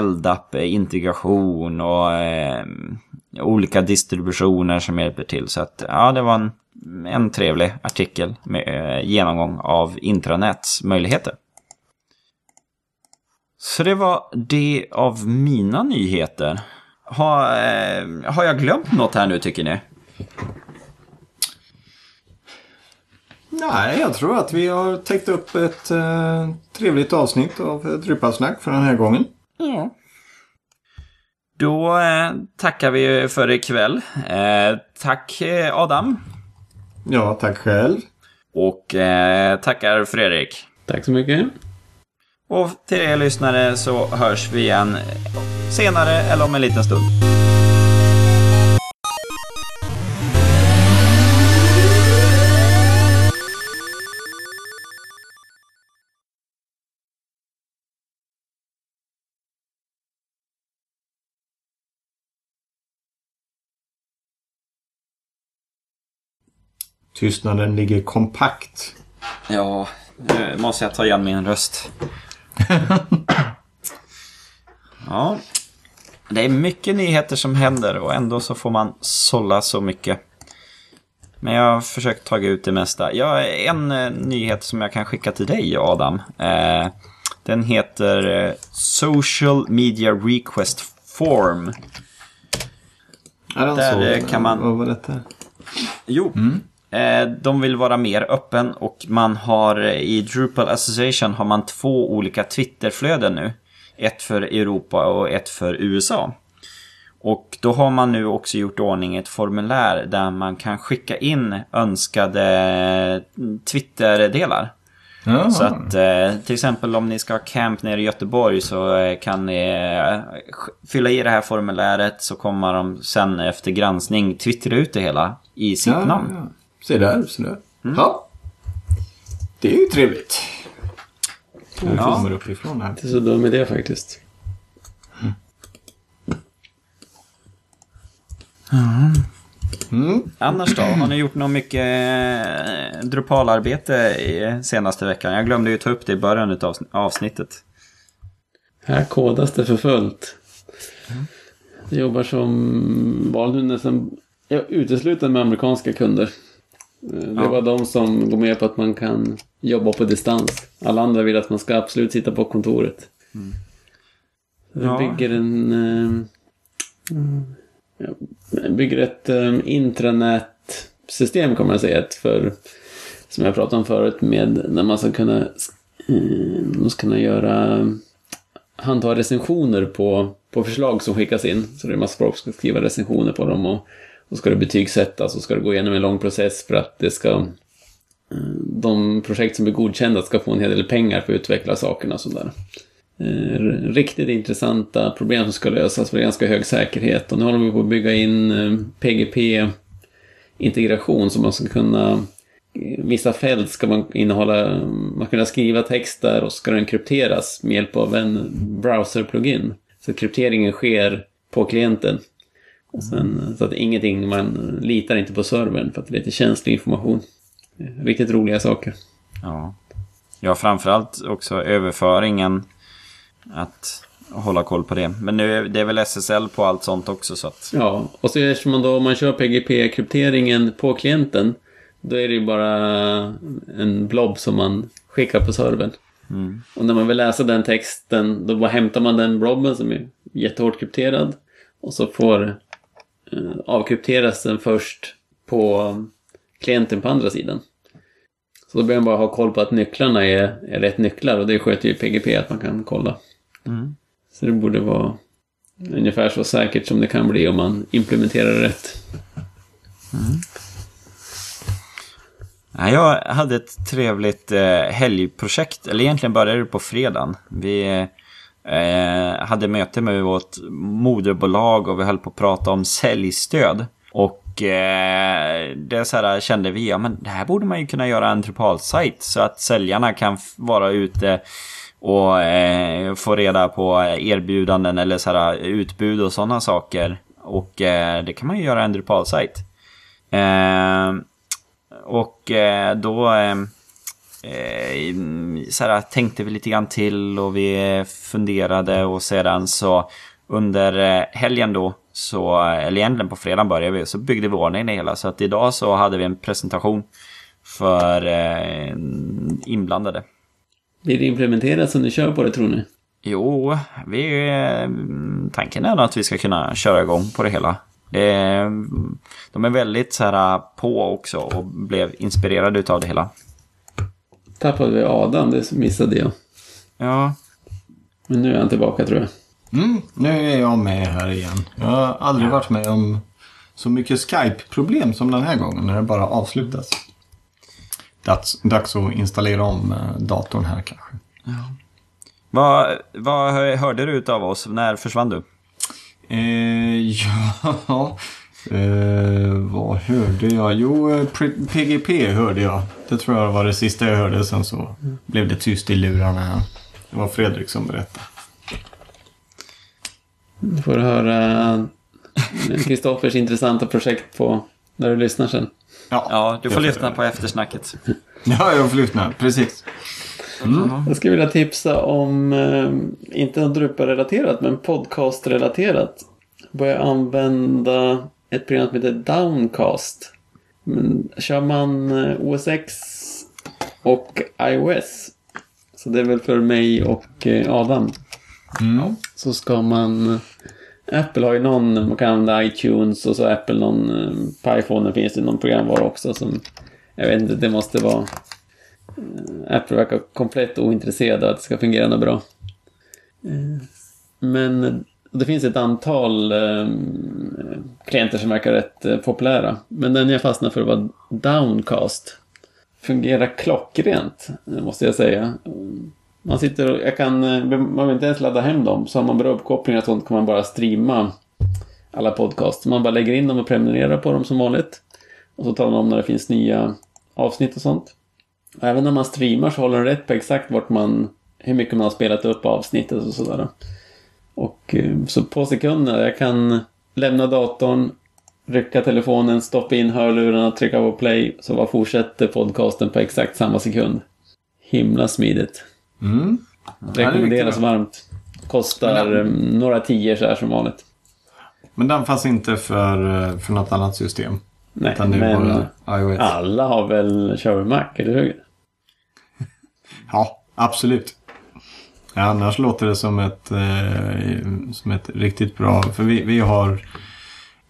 LDAP-integration och olika distributioner som hjälper till. Så att ja, det var en, en trevlig artikel med eh, genomgång av intranets möjligheter. Så det var det av mina nyheter. Har, eh, har jag glömt något här nu tycker ni? Nej, jag tror att vi har täckt upp ett eh, trevligt avsnitt av Drypasnack för den här gången. Ja. Då eh, tackar vi för ikväll. Eh, tack eh, Adam. Ja, tack själv. Och eh, tackar Fredrik. Tack så mycket. Och till er lyssnare så hörs vi igen senare eller om en liten stund. Tystnaden ligger kompakt. Ja, nu måste jag ta igen min röst. [laughs] ja, det är mycket nyheter som händer och ändå så får man sålla så mycket. Men jag har försökt ta ut det mesta. Ja, en eh, nyhet som jag kan skicka till dig Adam. Eh, den heter eh, Social Media Request Form. Är den Där, så? eh, kan man- Vad var detta? Jo, eh, de vill vara mer öppen och man har eh, i Drupal Association har man två olika Twitterflöden nu. Ett för Europa och ett för USA. Och då har man nu också gjort ordning ett formulär där man kan skicka in önskade Twitter-delar. Ja. Så att eh, till exempel om ni ska ha camp nere i Göteborg så eh, kan ni eh, fylla i det här formuläret så kommer de sen efter granskning twittra ut det hela i sitt ja, namn. ja. Se där, se där. Ja. Det är ju trevligt. Det Ja. kommer uppifrån här. Inte så dum idé faktiskt. Mm. Annars då? Har ni gjort något mycket eh, Drupal-arbete i senaste veckan? Jag glömde ju ta upp det i början av avsnittet. Här kodas det för fullt. Jag jobbar som var nu nästan ja, uteslutande med amerikanska kunder. Eh, Det Ja. var de som går med på att man kan jobba på distans. Alla andra vill att man ska absolut sitta på kontoret. Så Ja. Jag bygger en... eh, Jag bygger ett um, intranät-system kan man säga. Ett för, som jag pratade om förut med när man ska kunna, eh, man ska kunna göra handha recensioner på, på förslag som skickas in. Så det är massa folk som ska skriva recensioner på dem och då ska det betygsättas och ska det gå igenom en lång process för att det ska eh, de projekt som blir godkända ska få en hel del pengar för att utveckla sakerna och sådär. Eh, riktigt intressanta problem som ska lösas med ganska hög säkerhet. Och nu håller vi på att bygga in eh, PGP-integration så man ska kunna Vissa fält ska man innehålla, man kunna skriva text där och ska den krypteras med hjälp av en browser-plugin. Så krypteringen sker på klienten. Och sen, så att ingenting, man litar inte på servern för att det är lite känslig information. Riktigt roliga saker. Ja, ja framförallt också överföringen. Att hålla koll på det. Men nu är det väl SSL på allt sånt också så att... Ja, och så eftersom man då, om man kör PGP-krypteringen på klienten, då är det ju bara en blob som man skickar på servern. Och när man vill läsa den texten, då bara hämtar man den blobben som är jättehårt krypterad. Och så får avkrypteras den först på klienten på andra sidan. Så då behöver man bara ha koll på att nycklarna är, är rätt nycklar och det sköter ju PGP att man kan kolla. Så det borde vara ungefär så säkert som det kan bli om man implementerar det rätt. Ja, jag hade ett trevligt eh, helgprojekt, eller egentligen började det på fredagen. Vi, eh, hade möte med vårt moderbolag och vi höll på att prata om säljstöd. Och eh, det så här kände vi, ja men det här borde man ju kunna göra en Drupal-sajt så att säljarna kan vara ute och eh, få reda på erbjudanden eller så här utbud och sådana saker. Och eh, det kan man ju göra en Drupal-sajt. Eh, och eh, då eh, eh, så här, tänkte vi lite grann till och vi funderade och sedan så under eh, helgen då, så, eller egentligen på fredagen började vi, så byggde vi ordning det hela. Så att idag så hade vi en presentation för eh, inblandade. Blir det implementerat som ni kör på det tror ni? Jo, vi, eh, tanken är nog att vi ska kunna köra igång på det hela. Det, de är väldigt så här på också och blev inspirerade utav det hela. Tappade vi Adam, det missade jag. Ja, Men nu är han tillbaka tror jag. Mm, nu är jag med här igen. Jag har aldrig varit med om så mycket Skype-problem som den här gången när det bara avslutas. Dags, dags att installera om eh, datorn här kanske. vad, vad hörde du utav oss? När försvann du? Eh, [laughs] ja, eh, vad hörde jag? Jo, eh, PGP hörde jag. Det tror jag var det sista jag hörde. Sen så blev det tyst i lurarna. Det var Fredrik som berättade. Du får höra Kristoffers intressanta projekt på när du lyssnar sen. Ja, du får lyssna på eftersnacket. [laughs] Ja, jag får lyssna. Precis. Jag skulle vilja tipsa om, eh, inte något Drupal-relaterat, men podcast-relaterat. Börja använda ett program som heter Downcast. Men kör man eh, OS X och iOS, så det är väl för mig och eh, Adam, Mm. så ska man... Apple har ju någon, man kan använda iTunes och så Apple någon, eh, på iPhone finns det någon programvara också som, jag vet inte, det måste vara eh, Apple verkar komplett ointresserad av att det ska fungera något bra. Eh, Men det finns ett antal eh, klienter som verkar rätt eh, populära. Men den jag fastnade för var Downcast. Fungerar klockrent, eh, måste jag säga. Man sitter och, jag kan, eh, man behöver inte ens ladda hem dem. Så har man bra uppkopplingar och sånt kan man bara streama alla podcast. Man bara lägger in dem och prenumererar på dem som vanligt. Och så talar man om när det finns nya avsnitt och sånt. Och även när man streamar så håller den rätt på exakt vart man, hur mycket man har spelat upp avsnittet och sådär. Och eh, så på sekunder, jag kan lämna datorn, rycka telefonen, stoppa in hörlurarna, trycka på play, så bara fortsätter podcasten på exakt samma sekund. Himla smidigt. Mm. Rekommenderas bra. varmt. Kostar Men- eh, några tior så här som vanligt. Men den fanns inte för, eh, för något annat system. Nej, men alla har väl kör Mac, eller hur? [laughs] Ja, absolut. Ja, annars låter det som ett, eh, som ett riktigt bra... För vi, vi har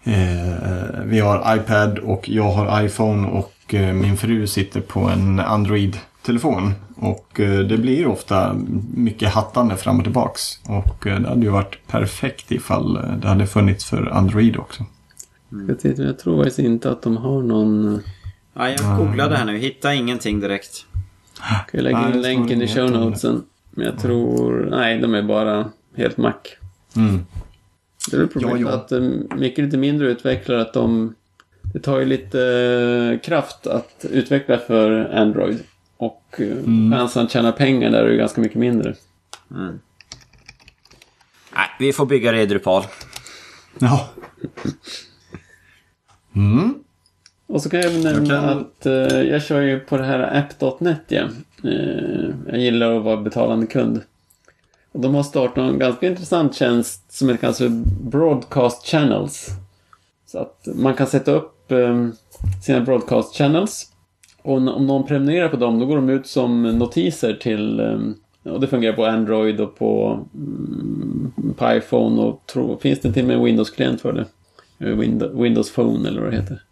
eh, vi har iPad och jag har iPhone och eh, min fru sitter på en Android-telefon. Och eh, det blir ofta mycket hattande fram och tillbaks. Och eh, det hade ju varit perfekt ifall eh, det hade funnits för Android också. Jag, tittar, jag tror faktiskt inte att de har någon... Ja, jag googlade här nu, hittade ingenting direkt. Jag lägga Nej, in länken i show notesen? Men jag tror... Nej, de är bara helt Mac. Mm. Det är väl problemet Ja, ja. att eh, mycket lite mindre utvecklare att de... Det tar ju lite eh, kraft att utveckla för Android. Och eh, Mm. chansen att tjäna pengar där är ju ganska mycket mindre. Nej, vi får bygga det i Drupal. Ja. Mm. Och så kan jag nämna Jag kan- att eh, jag kör ju på det här app.net ja. Eh, jag gillar att vara betalande kund. Och de har startat en ganska intressant tjänst som heter kanske Broadcast Channels. Så att man kan sätta upp eh, sina Broadcast Channels. Och om någon prenumererar på dem, då går de ut som notiser till... Eh, och det fungerar på Android och på, mm, på iPhone och tro, finns det till och med en Windows-klient för det. Eh, Windows Phone eller vad det heter.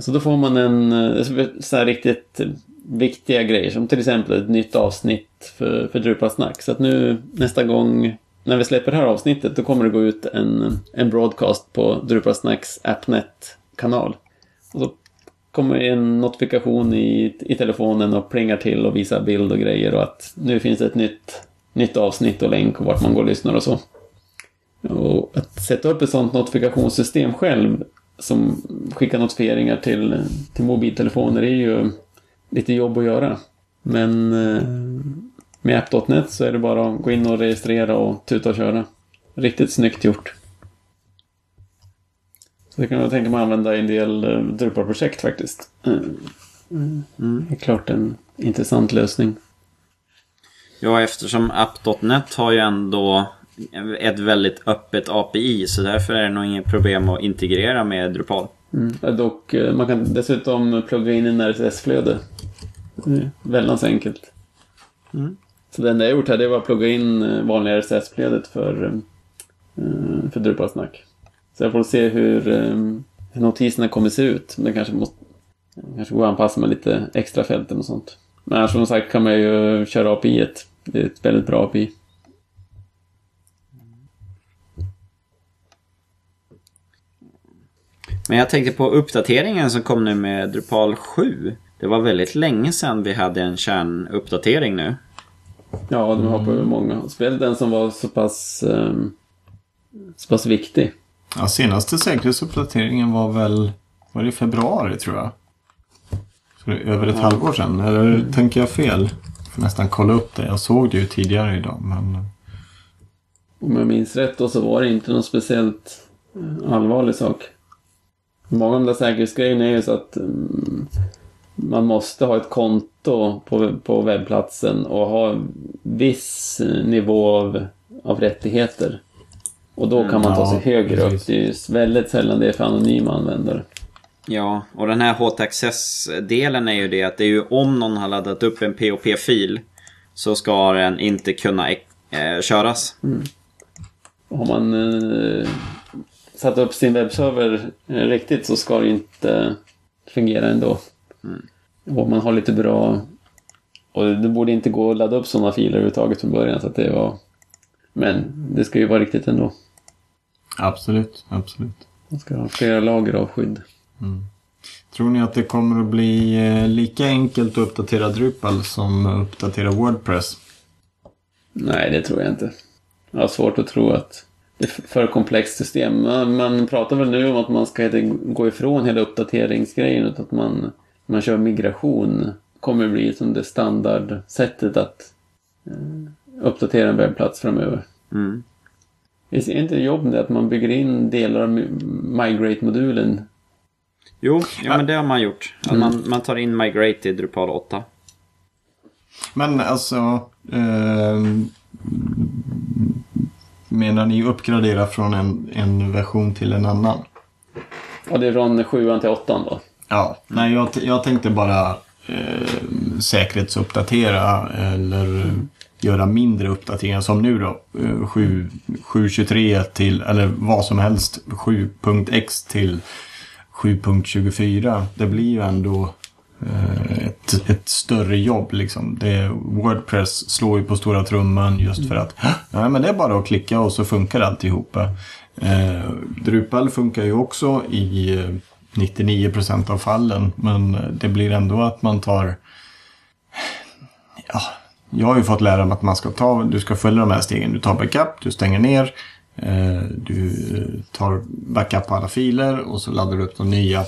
Så då får man en eh, så här riktigt viktiga grejer som till exempel ett nytt avsnitt för, för Drupal Snack. Så att nu nästa gång när vi släpper det här avsnittet då kommer det gå ut en, en broadcast på Drupal Snacks Appnet-kanal. Och så kommer en notifikation i, i telefonen och plingar till och visar bild och grejer och att nu finns det ett nytt nytt avsnitt och länk och vart man går och lyssnar och så. Och att sätta upp ett sånt notifikationssystem själv som skickar notifieringar till, till mobiltelefoner är ju lite jobb att göra. Men eh, med app.net så är det bara att gå in och registrera och tuta och köra. Riktigt snyggt gjort. Så det kan jag tänka mig använda i en del eh, Drupal-projekt faktiskt. Mm. Det är klart en intressant lösning. Ja, eftersom app.net har ju ändå ett väldigt öppet API så därför är det nog inget problem att integrera med Drupal. Mm. Dock, eh, man kan dessutom plugga in en RSS-flöde. Väldigt enkelt. Mm. Så det enda jag gjort här det var att plugga in eh, vanliga RSS-flödet för, eh, för Drupalsnack. Så jag får se hur, hur notiserna kommer se ut. Men det kanske måste kanske går att anpassa med lite extra fälten och sånt. Men annars som sagt kan man ju köra API. -et. Det är ett väldigt bra API. Men jag tänkte på uppdateringen som kom nu med Drupal 7. Det var väldigt länge sedan vi hade en kärnuppdatering nu. Ja, de hoppar över många. Speciellt den som var så pass, um, så pass viktig. Ja, senaste säkerhetsuppdateringen var väl var det i februari tror jag. Så det är över ett halvår sedan. Eller tänker jag fel? Jag får nästan kolla upp det. Jag såg det ju tidigare idag. Men... Om jag minns rätt då så var det inte någon speciellt eh, allvarlig sak. Många av de där säkerhetsgrejerna är ju så att um, man måste ha ett konto på, på webbplatsen och ha viss nivå av, av rättigheter. Och då kan man ta sig Ja, högre upp. Det är ju väldigt sällan det är för anonyma användare. Ja, och den här HT-access-delen är ju det att det är ju om någon har laddat upp en POP-fil så ska den inte kunna eh, köras. Och Har man eh, satt upp sin webbserver eh, riktigt så ska det inte fungera ändå. Och man har lite bra... Och det borde inte gå att ladda upp sådana filer överhuvudtaget från början. Så att det var... Men det ska ju vara riktigt ändå. Absolut, absolut. Man ska ha flera lager av skydd. Tror ni att det kommer att bli eh, lika enkelt att uppdatera Drupal som att uppdatera Wordpress? Nej, det tror jag inte. Jag har svårt att tro att för komplext system. Man, man pratar väl nu om att man ska gå ifrån hela uppdateringsgrejen utan att man, man kör migration. kommer bli som det standardsättet att eh, uppdatera en webbplats framöver. Mm. Är inte jobb det att man bygger in delar av mi- Migrate-modulen? Jo, ja, men det har man gjort. Att man, man tar in Migrate i Drupal 8. Men alltså... ehm, menar ni uppgradera från en, en version till en annan? Ja, det är från 7 till 8 då. Ja, nej jag, jag tänkte bara eh, säkerhetsuppdatera eller göra mindre uppdateringar som nu då. Eh, 7 7.23 till, eller vad som helst, 7.x till 7.24. Det blir ju ändå eh, Eh, ett, ett större jobb liksom. Det, Wordpress slår ju på stora trumman just för att ja, men det är bara att klicka och så funkar alltihopa. Eh, Drupal funkar ju också i eh, 99% av fallen. Men det blir ändå att man tar... Ja, jag har ju fått lära mig att man ska ta, du ska följa de här stegen. Du tar backup, du stänger ner, eh, du tar backup på alla filer och så laddar du upp de nya.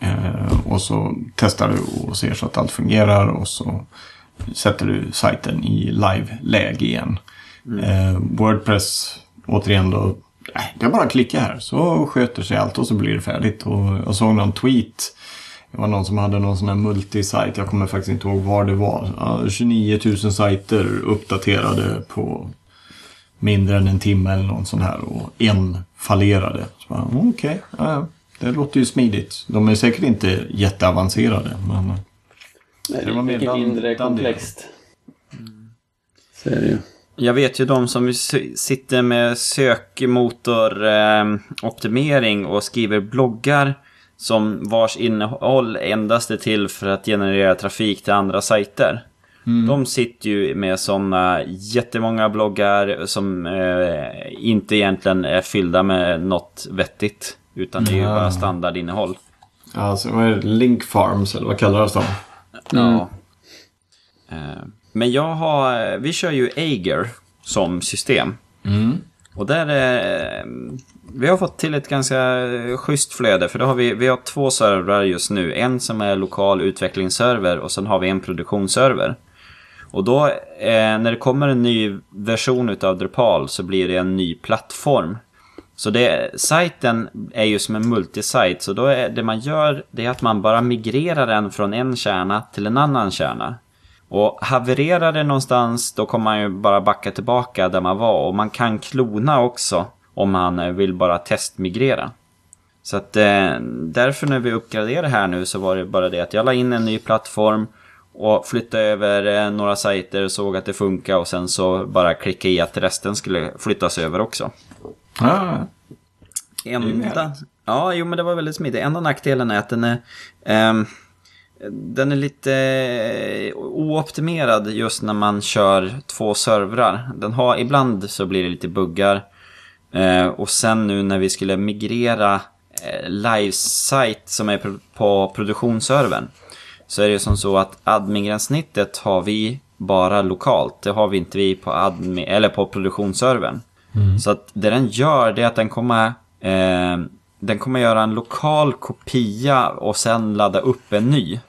Eh, och så testar du och ser så att allt fungerar och så sätter du sajten i live-läge igen. Eh, Wordpress, återigen då, äh, det är bara att klicka här så sköter sig allt och så blir det färdigt. Och jag såg någon tweet. Det var någon som hade någon sån här multisite. Jag kommer faktiskt inte ihåg var det var. Ja, 29 000 sajter uppdaterade på mindre än en timme eller någon sån här. Och en fallerade. Okej, ja, ja, det låter ju smidigt. De är säkert inte jätteavancerade. Men Nej, Det var mycket dan- mindre komplext. Så är det ju. Jag vet ju de som sitter med sökmotoroptimering eh, och skriver bloggar som vars innehåll endast är till för att generera trafik till andra sajter. De sitter ju med sådana jättemånga bloggar som eh, inte egentligen är fyllda med något vettigt. Utan det är ju bara standardinnehåll. alltså, vad är det? Link farms eller vad kallar det som? Ja. Eh, Men jag har, vi kör ju Ager som system. Och där är, vi har fått till ett ganska schysst flöde. För då har vi, vi har två servrar just nu. En som är lokal utvecklingsserver och sen har vi en produktionsserver. Och då eh, när det kommer en ny version utav Drupal så blir det en ny plattform. Så det, sajten är ju som en multisajt, så då är det man gör det är att man bara migrerar den från en kärna till en annan kärna. Och havererar det någonstans, då kommer man ju bara backa tillbaka där man var. Och man kan klona också om man eh, vill bara testmigrera. Så att eh, därför när vi uppgraderade här nu så var det bara det att jag la in en ny plattform och flyttade över eh, några sajter, såg att det funkar och sen så bara klicka i att resten skulle flyttas över också. Ja, Enda... Ja, jo men det var väldigt smidigt. Enda nackdelen är att den är... ehm, den är lite eh, ooptimerad just när man kör två servrar. Den har, ibland så blir det lite buggar. Eh, och sen nu när vi skulle migrera eh, live-site som är på produktionsservern. Så är det som så att admin-gränssnittet har vi bara lokalt. Det har vi inte vi på, admin, eller på produktionsservern. Mm. Så att det den gör det är att den kommer, eh, den kommer göra en lokal kopia och sen ladda upp en ny.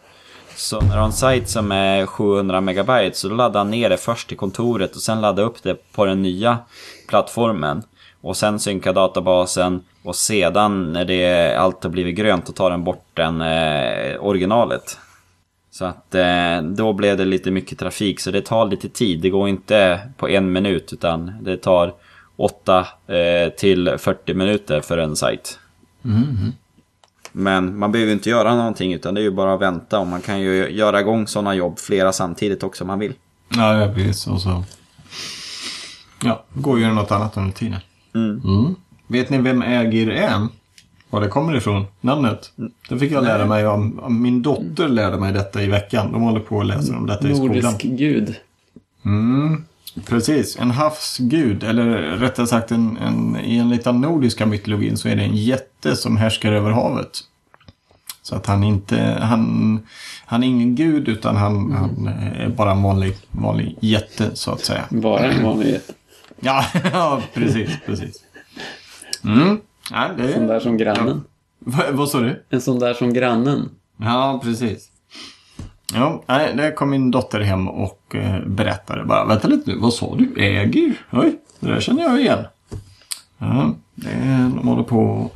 Så när du har en sajt som är 700 megabyte så laddar han ner det först till kontoret och sen laddar upp det på den nya plattformen. Och sen synka databasen och sedan när det allt har blivit grönt då tar den bort den eh, originalet. Så att eh, då blev det lite mycket trafik så det tar lite tid. Det går inte på en minut utan det tar 8 eh, till 40 minuter för en sajt. Men man behöver inte göra någonting utan det är ju bara att vänta och man kan ju göra igång sådana jobb flera samtidigt också om man vill. Ja, ja precis. Och så... Ja, går ju något annat under tiden. Mm. Vet ni vem Ägir är? Var det kommer ifrån? Namnet? Det fick jag lära mig om, om min dotter lärde mig detta i veckan. De håller på att läsa om detta i skolan. Nordisk gud. Mm, precis, en havsgud, eller rättare sagt en, en, i en liten nordiska mytologin så är det en jätte som härskar över havet. Så att han inte, han, han är ingen gud utan han, han är bara en vanlig, vanlig jätte så att säga. Bara en vanlig jätte. [clears throat] Ja, ja precis, precis. Mm. Ja, det En sån där som grannen. Va, vad sa du? En sån där som grannen. Ja, precis. Ja, nej, där kom min dotter hem och eh, berättade bara. Vänta lite nu, vad sa du? Äger? Oj, det där känner jag igen. Ja, det är, de håller på och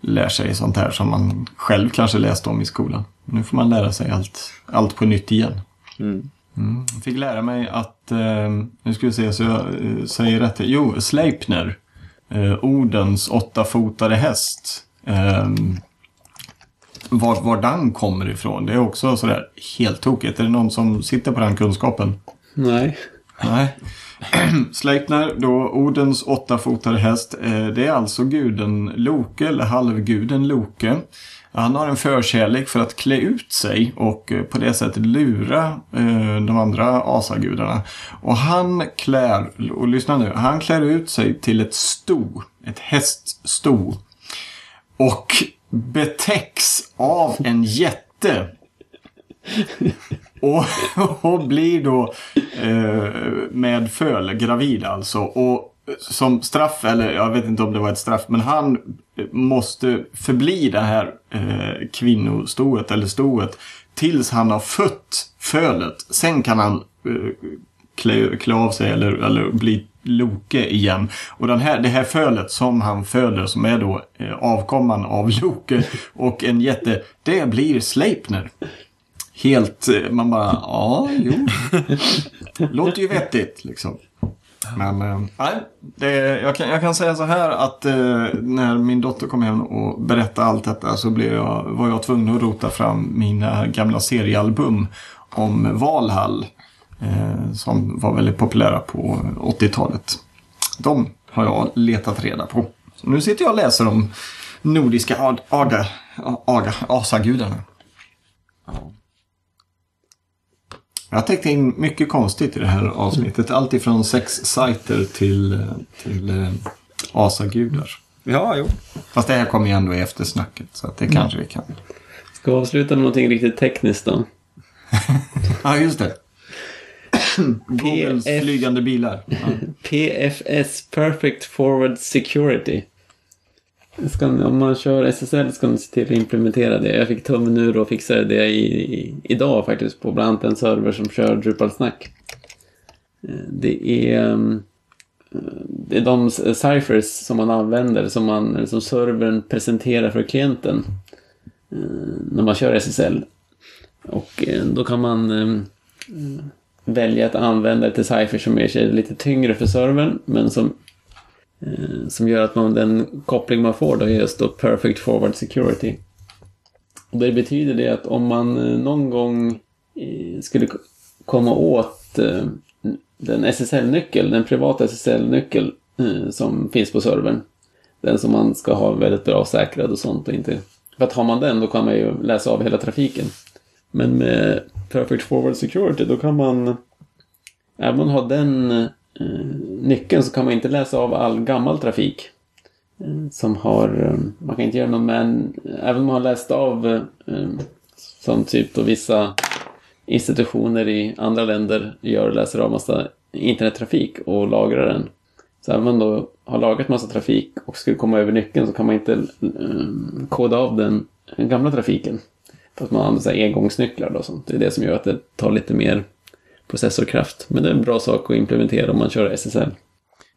lär sig sånt här som man själv kanske läste om i skolan. Nu får man lära sig allt, allt på nytt igen. Mm. Mm. Jag fick lära mig att, eh, nu ska vi se så jag eh, säger rätt. Jo, Sleipner, eh, Odens åttafotade häst. Eh, var, var den kommer ifrån, det är också sådär helt tokigt. Är det någon som sitter på den kunskapen? Nej. Nej. [clears throat] Sleipner, då Odens åttafotade häst. Eh, det är alltså guden Loke, eller halvguden Loke. Han har en förkärlek för att klä ut sig och eh, på det sättet lura eh, de andra asagudarna. Och han klär, och lyssna nu, han klär ut sig till ett sto, ett häststo. Och betäcks av en jätte. Och, och blir då eh, med föl gravid alltså. Och som straff, eller jag vet inte om det var ett straff, men han måste förbli det här eh, kvinnostoet eller stoet tills han har fött fölet. Sen kan han eh, klä, klä av sig eller, eller bli Loke igen. Och den här, det här fölet som han föder som är då eh, avkomman av [laughs] Loke och en jätte, det blir Sleipner. Helt, eh, man bara, ja, jo. [laughs] Låter ju vettigt liksom. Men eh, nej, det, jag, kan, jag kan säga så här att eh, när min dotter kom hem och berättade allt detta så blev jag, var jag tvungen att rota fram mina gamla seriealbum om Valhall. Eh, som var väldigt populära på 80-talet. De har jag letat reda på. Så nu sitter jag och läser om nordiska ad, aga, aga, asagudarna. Jag täckte in mycket konstigt i det här avsnittet. Allt ifrån sexsajter till, till eh, asagudar. Ja, jo. Fast det här kommer ju ändå i eftersnacket så att det kanske vi kan. Ska vi avsluta med någonting riktigt tekniskt då? [laughs] Ja, just det. [laughs] Googles PF. flygande bilar. Ja. [laughs] PFS, Perfect Forward Security. Ska, om man kör SSL ska man se till att implementera det. Jag fick tummen ur och fixade det i, i, idag faktiskt på bland annat en server som kör Drupal-snack. Eh, Det är, ehm, eh, det är de ciphers som man använder som, man, som servern presenterar för klienten eh, när man kör SSL. Och då kan man välja att använda ett decipher som är lite tyngre för servern men som, eh, som gör att man, den koppling man får då är just då Perfect Forward Security. Och det betyder det att om man eh, någon gång eh, skulle komma åt eh, den SSL-nyckel, den privata SSL-nyckel eh, som finns på servern. Den som man ska ha väldigt bra säkrad och sånt och inte... För att har man den då kan man ju läsa av hela trafiken. Men med Perfect Forward Security då kan man Även om man har den eh, nyckeln så kan man inte läsa av all gammal trafik. Eh, som har, eh, man kan inte göra någon men även om man har läst av eh, som typ då vissa institutioner i andra länder gör, läser av massa internettrafik och lagrar den. Så även om man då har lagrat massa trafik och skulle komma över nyckeln så kan man inte eh, koda av den gamla trafiken. För att man använder så här engångsnycklar och sånt. Det är det som gör att det tar lite mer processorkraft. Men det är en bra sak att implementera om man kör SSL.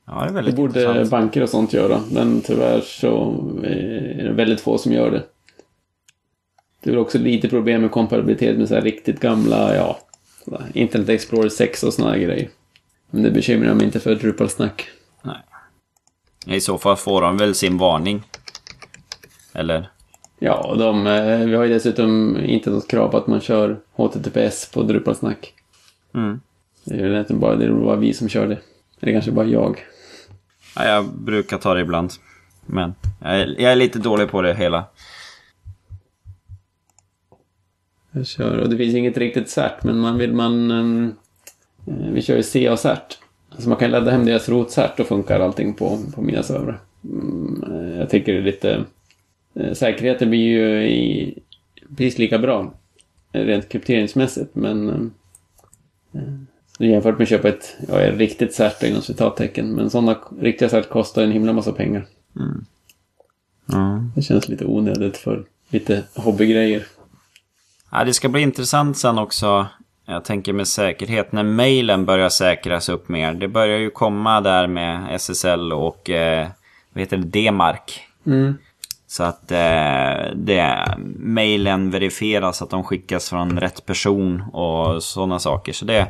Ja, det är Det borde intressant. banker och sånt göra, men tyvärr så är det väldigt få som gör det. Det är också lite problem med kompatibilitet med så här riktigt gamla, ja, Internet Explorer 6 och såna här grejer. Men det bekymrar mig inte för Drupal-snack. I så fall får de väl sin varning. Eller? Ja, de, eh, vi har ju dessutom inte något krav på att man kör HTTPS på Drupal-snack. Mm. Det är ju egentligen bara, det är bara vi som kör det. Eller kanske bara jag. Ja, jag brukar ta det ibland. Men jag är, jag är lite dålig på det hela. Jag kör, och det finns inget riktigt cert, men man vill man... eh, vi kör ju CA-cert. Så man kan ladda hem deras rotcert och funkar allting på, på mina servrar. Mm, eh, jag tycker det är lite... eh, Säkerheten blir ju i, precis lika bra. eh, Rent krypteringsmässigt, men... eh, eh, jämfört med att köpa ett, ja, riktigt cert inom citattecken. Men sådana riktiga cert kostar en himla massa pengar. Ja. Det känns lite onödigt för lite hobbygrejer. Ja, det ska bli intressant sen också. Jag tänker med säkerhet när mejlen börjar säkras upp mer. Det börjar ju komma där med SSL och eh, vad heter det, D-mark. Mm. Så att eh, det, mejlen verifieras att de skickas från rätt person och sådana saker. Så det,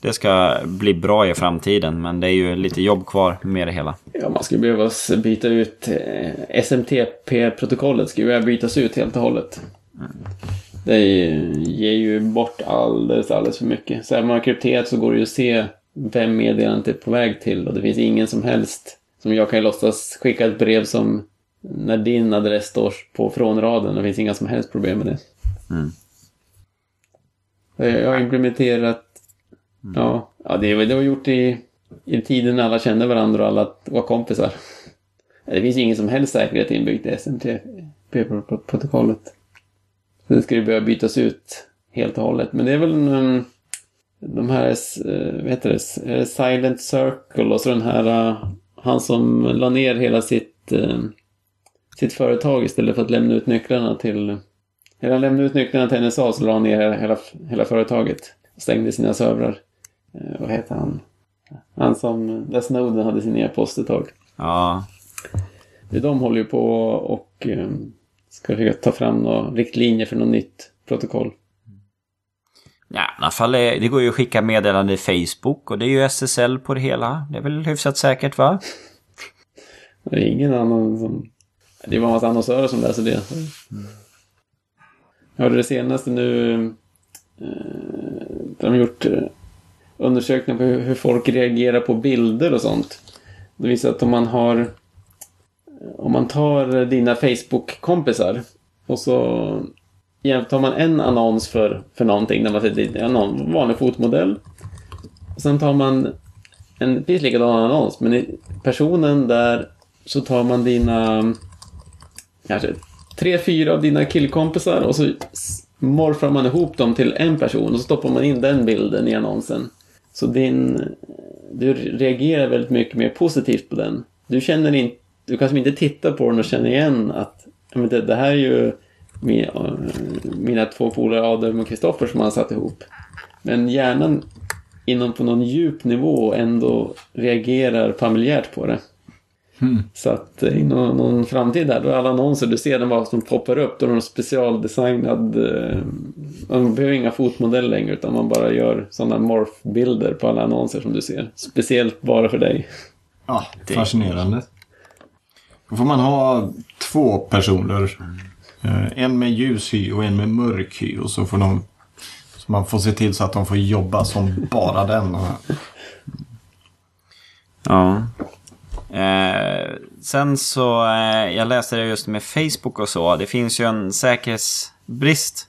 det ska bli bra i framtiden. Men det är ju lite jobb kvar med det hela. Ja, man skulle behöva byta ut eh, SMTP-protokollet. skulle behöva bytas ut helt och hållet. Det ju- ger ju bort alldeles, alldeles för mycket. Så även om man har krypterat så går det ju att se vem meddelandet är på väg till. Och det finns ingen som helst, som jag kan låtsas skicka ett brev som när din adress står på frånraden. Det finns inga som helst problem med det. Mm. Jag har implementerat, ja, ja det, var- det var gjort i, i tiden när alla kände varandra och alla var kompisar. Det finns ingen som helst säkerhet inbyggd i SMTP-protokollet. Så det ska ju behöva bytas ut helt och hållet. Men det är väl en, um, de här, eh, vad heter det, Eh, Silent Circle och så den här, eh, han som la ner hela sitt, eh, sitt företag istället för att lämna ut nycklarna till, eller lämnade ut nycklarna till NSA så la han ner hela, hela, hela företaget. Och stängde sina servrar. Eh, vad heter han? Han som, där Snowden hade sin e-post ett tag. Ja, De håller ju på och eh, ska försöka ta fram några riktlinjer för något nytt protokoll. Ja, i alla fall är, det går ju att skicka meddelande i Facebook och det är ju SSL på det hela. Det är väl hyfsat säkert va? [laughs] Det är ingen annan som... Det är bara en massa annonsörer som läser det. Jag hörde det senaste nu... Eh, de har gjort eh, undersökningar på hur, folk reagerar på bilder och sånt. Det visar att om man har... Om man tar dina Facebook-kompisar och så tar man en annons för, för någonting, när man sätter en någon vanlig fotmodell. Och sen tar man en precis likadan annons, men i personen där så tar man dina kanske tre, fyra av dina killkompisar och så morfar man ihop dem till en person och så stoppar man in den bilden i annonsen. Så din, du reagerar väldigt mycket mer positivt på den. Du känner inte, du kanske inte tittar på den och känner igen att men det, det här är ju min, eh, mina två polare Adam och Kristoffer som har satt ihop. Men hjärnan inom på någon djup nivå ändå reagerar familjärt på det. Så att eh, i någon, någon framtid där, då är alla annonser, du ser den bara som poppar upp, då är de specialdesignad. Eh, man behöver inga fotmodeller längre, utan man bara gör sådana morphbilder på alla annonser som du ser. Speciellt bara för dig. Ja, fascinerande. Då får man ha två personer. Eh, En med ljus hy och en med mörk hy. Och så får de... Så man får se till så att de får jobba som bara den. Ja. Eh, sen så, eh, jag läste det just med Facebook och så. Det finns ju en säkerhetsbrist.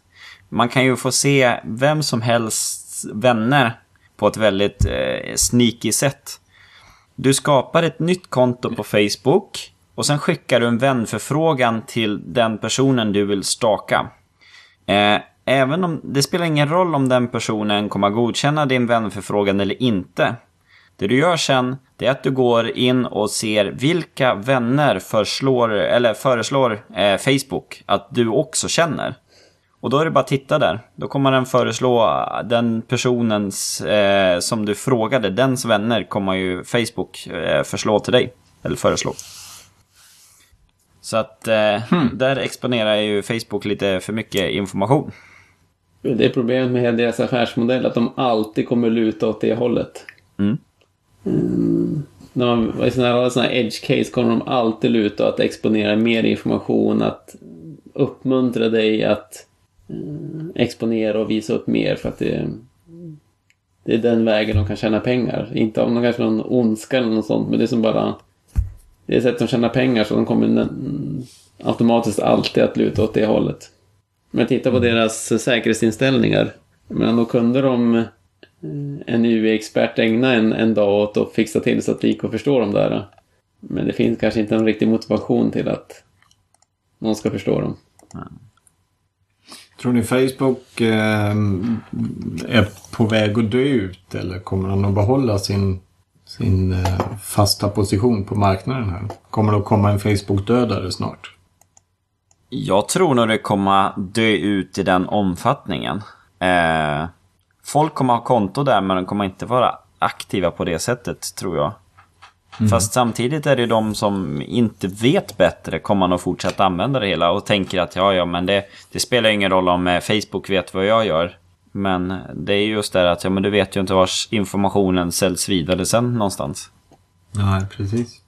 Man kan ju få se vem som helst vänner på ett väldigt eh, sneaky sätt. Du skapar ett nytt konto på Facebook och sen skickar du en vänförfrågan till den personen du vill staka. Eh, även om det spelar ingen roll om den personen kommer att godkänna din vänförfrågan eller inte. Det du gör sen, det är att du går in och ser vilka vänner föreslår, eller föreslår eh, Facebook att du också känner. Och då är det bara att titta där. Då kommer den föreslå den personens eh, som du frågade, dens vänner kommer ju Facebook eh, förslå till dig. Eller föreslå. Så att eh, där exponerar ju Facebook lite för mycket information. Det är problemet med deras affärsmodell, att de alltid kommer luta åt det hållet. Mm. Mm. När man, I sådana här, här edge case kommer de alltid luta att exponera mer information, att uppmuntra dig att eh, exponera och visa upp mer för att det, det är den vägen de kan tjäna pengar. Inte om de kanske har någon ondska eller något sånt, men det är som bara det är sätt de tjänar pengar så de kommer automatiskt alltid att luta åt det hållet. Men titta på deras säkerhetsinställningar. Men då kunde de en UI-expert ägna en, en dag åt att fixa till så att gick att förstå dem där. Men det finns kanske inte en riktig motivation till att någon ska förstå dem. Tror ni Facebook eh, är på väg att dö ut eller kommer han att behålla sin, sin eh, fasta position på marknaden här? Kommer det att komma en Facebook-dödare snart? Jag tror nog det kommer dö ut i den omfattningen. Eh, folk kommer ha konto där men de kommer inte vara aktiva på det sättet tror jag. Fast samtidigt är det de som inte vet bättre kommer nog fortsätta använda det hela och tänker att ja, ja, men det, det spelar ingen roll om eh, Facebook vet vad jag gör. Men det är just det att ja, men du vet ju inte vars informationen säljs vidare sen någonstans. Nej, precis.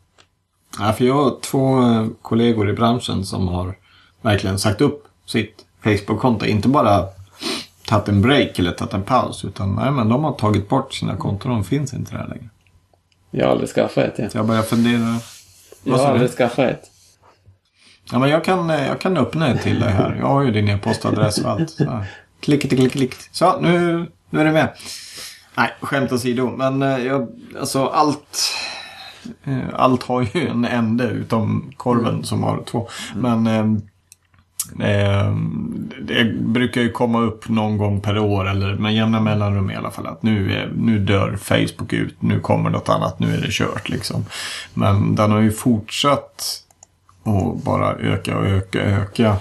Ja, för jag har två eh, kollegor i branschen som har verkligen sagt upp sitt Facebook-konto. Inte bara tagit en break eller tagit en paus. Utan nej, men de har tagit bort sina konton. De finns inte där längre. Jag har aldrig skaffat ett. Ja. Så jag börjar fundera. Jag har aldrig skaffat ett. Ja, men jag kan, eh, jag kan öppna ett till dig här. Jag har ju din e-postadress och allt. Så. Klick, klick, klick. Så, nu, nu är det med. Nej, skämt åsido. Men eh, jag, alltså allt... eh, Allt har ju en ände utom korven som har två. Men eh, det brukar ju komma upp någon gång per år eller med jämna mellanrum i alla fall. Att nu, är, nu dör Facebook ut, nu kommer något annat, nu är det kört liksom. Men den har ju fortsatt att bara öka och öka och öka.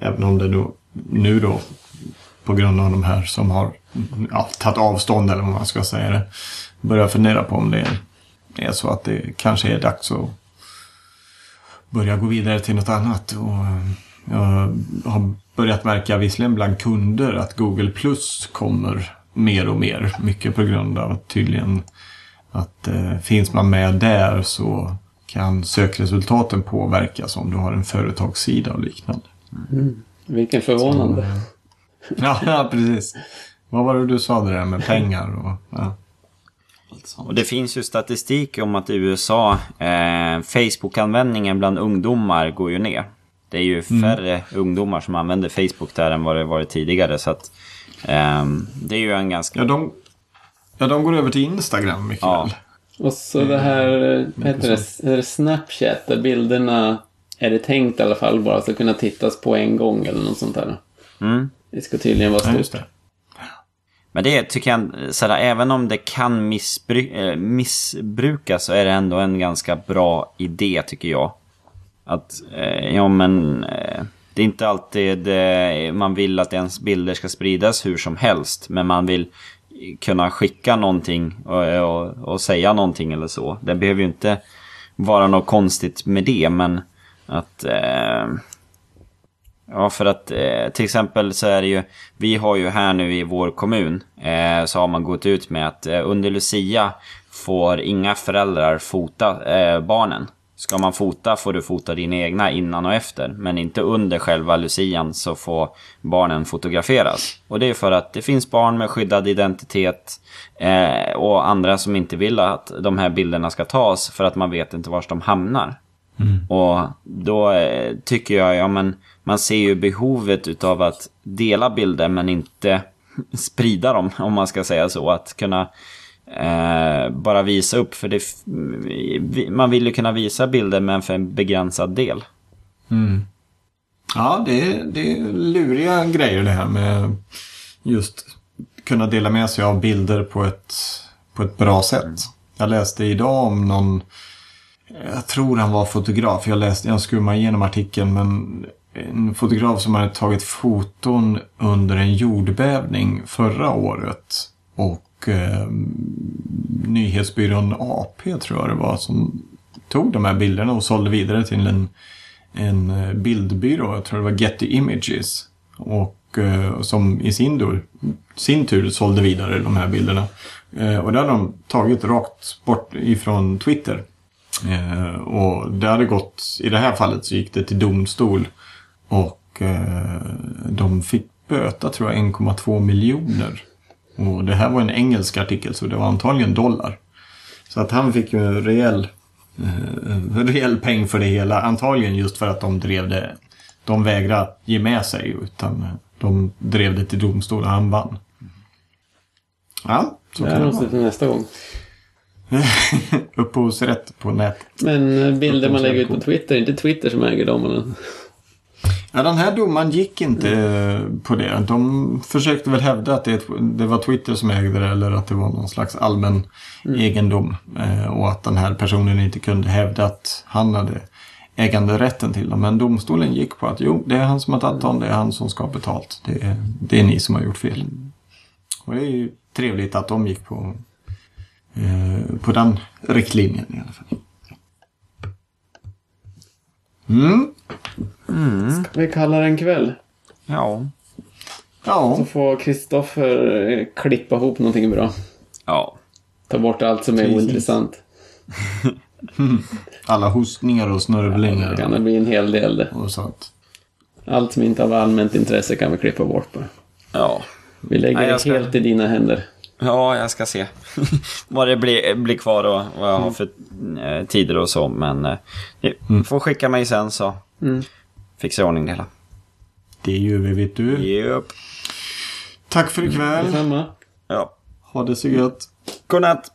Även om det då, nu då på grund av de här som har ja, tagit avstånd eller vad man ska säga det. Börjar fundera på om det är så att det kanske är dags att börja gå vidare till något annat. Och jag har börjat märka visserligen bland kunder att Google Plus kommer mer och mer. Mycket på grund av att tydligen att eh, finns man med där så kan sökresultaten påverkas om du har en företagssida och liknande. Vilken förvånande. Ja, [laughs] ja, precis. Vad var det du sa det där med pengar och... Ja. Och det finns ju statistik om att i USA, eh, Facebook-användningen bland ungdomar går ju ner. Det är ju färre ungdomar som använder Facebook där än vad det varit tidigare. Så att ehm, det är ju en ganska... Ja, de, ja, de går över till Instagram mycket Ja. väl. Och så det här, eh, vad heter det, är det Snapchat, där bilderna är det tänkt i alla fall bara ska kunna tittas på en gång eller något sånt där. Mm. Det ska tydligen vara Ja, stort. just det. Men det tycker jag, sådär, även om det kan missbru eh, missbrukas så är det ändå en ganska bra idé tycker jag. Att, eh, ja men, eh, det är inte alltid eh, man vill att ens bilder ska spridas hur som helst. Men man vill kunna skicka någonting och, och, och säga någonting eller så. Det behöver ju inte vara något konstigt med det, men att... Eh, ja, för att eh, till exempel så är det ju... Vi har ju här nu i vår kommun eh, så har man gått ut med att eh, under Lucia får inga föräldrar fota eh, barnen. Ska man fota får du fota dina egna innan och efter. Men inte under själva lucian så får barnen fotograferas. Och det är för att det finns barn med skyddad identitet. Eh, och andra som inte vill att de här bilderna ska tas för att man vet inte var de hamnar. Mm. Och då eh, tycker jag, ja men man ser ju behovet utav att dela bilder men inte [laughs] sprida dem om man ska säga så. Att kunna eh, bara visa upp. För det, man vill ju kunna visa bilder men för en begränsad del. Mm. Ja, det är, det är luriga grejer det här med just kunna dela med sig av bilder på ett, på ett bra sätt. Mm. Jag läste idag om någon, jag tror han var fotograf, jag läste, jag skummade igenom artikeln, men en fotograf som hade tagit foton under en jordbävning förra året. Och eh, nyhetsbyrån AP tror jag det var som tog de här bilderna och sålde vidare till en, en eh, bildbyrå. Jag tror det var Getty Images. Och eh, som i sin tur, sin tur sålde vidare de här bilderna. Eh, och det hade de tagit rakt bort ifrån Twitter. Eh, och det hade gått, i det här fallet så gick det till domstol. Och eh, de fick böta tror jag 1,2 miljoner. Och det här var en engelsk artikel så det var antagligen dollar. Så att han fick ju en rejäl, eh, rejäl peng för det hela. Antagligen just för att de drev det. De vägrade ge med sig utan de drev det till domstol och han vann. Ja, så kan det vara. nästa gång. [laughs] Upphovsrätt på nätet. Men bilder man lägger ut på Twitter, inte Twitter som äger dem? Eller? Ja, den här domaren gick inte mm. på det. De försökte väl hävda att det, det, var Twitter som ägde det eller att det var någon slags allmän mm. egendom. Eh, och att den här personen inte kunde hävda att han hade äganderätten till dem. Men domstolen gick på att jo, det är han som har tagit dem, det är han som ska ha betalt. Det är, det är ni som har gjort fel. Och det är ju trevligt att de gick på, eh, på den riktlinjen i alla fall. Mm. Mm. Ska vi kalla det en kväll? Ja. Ja. Så får Kristoffer eh, klippa ihop någonting bra. Ja. Ta bort allt som är Precis. ointressant. [laughs] Alla hostningar och snörvlingar. Ja, det kan det bli en hel del det. Och sånt. Allt som inte har allmänt intresse kan vi klippa bort bara. Ja. Vi lägger Nej, det helt i dina händer. Ja, jag ska se [laughs] vad det blir, blir kvar och vad jag har för eh, tider och så. Men eh, ni mm. får skicka mig sen så mm. fixar jag ordning det hela. Det gör vi, vet du. Yep. Tack för ikväll. Detsamma. Ja. Ha det så gött. Godnatt.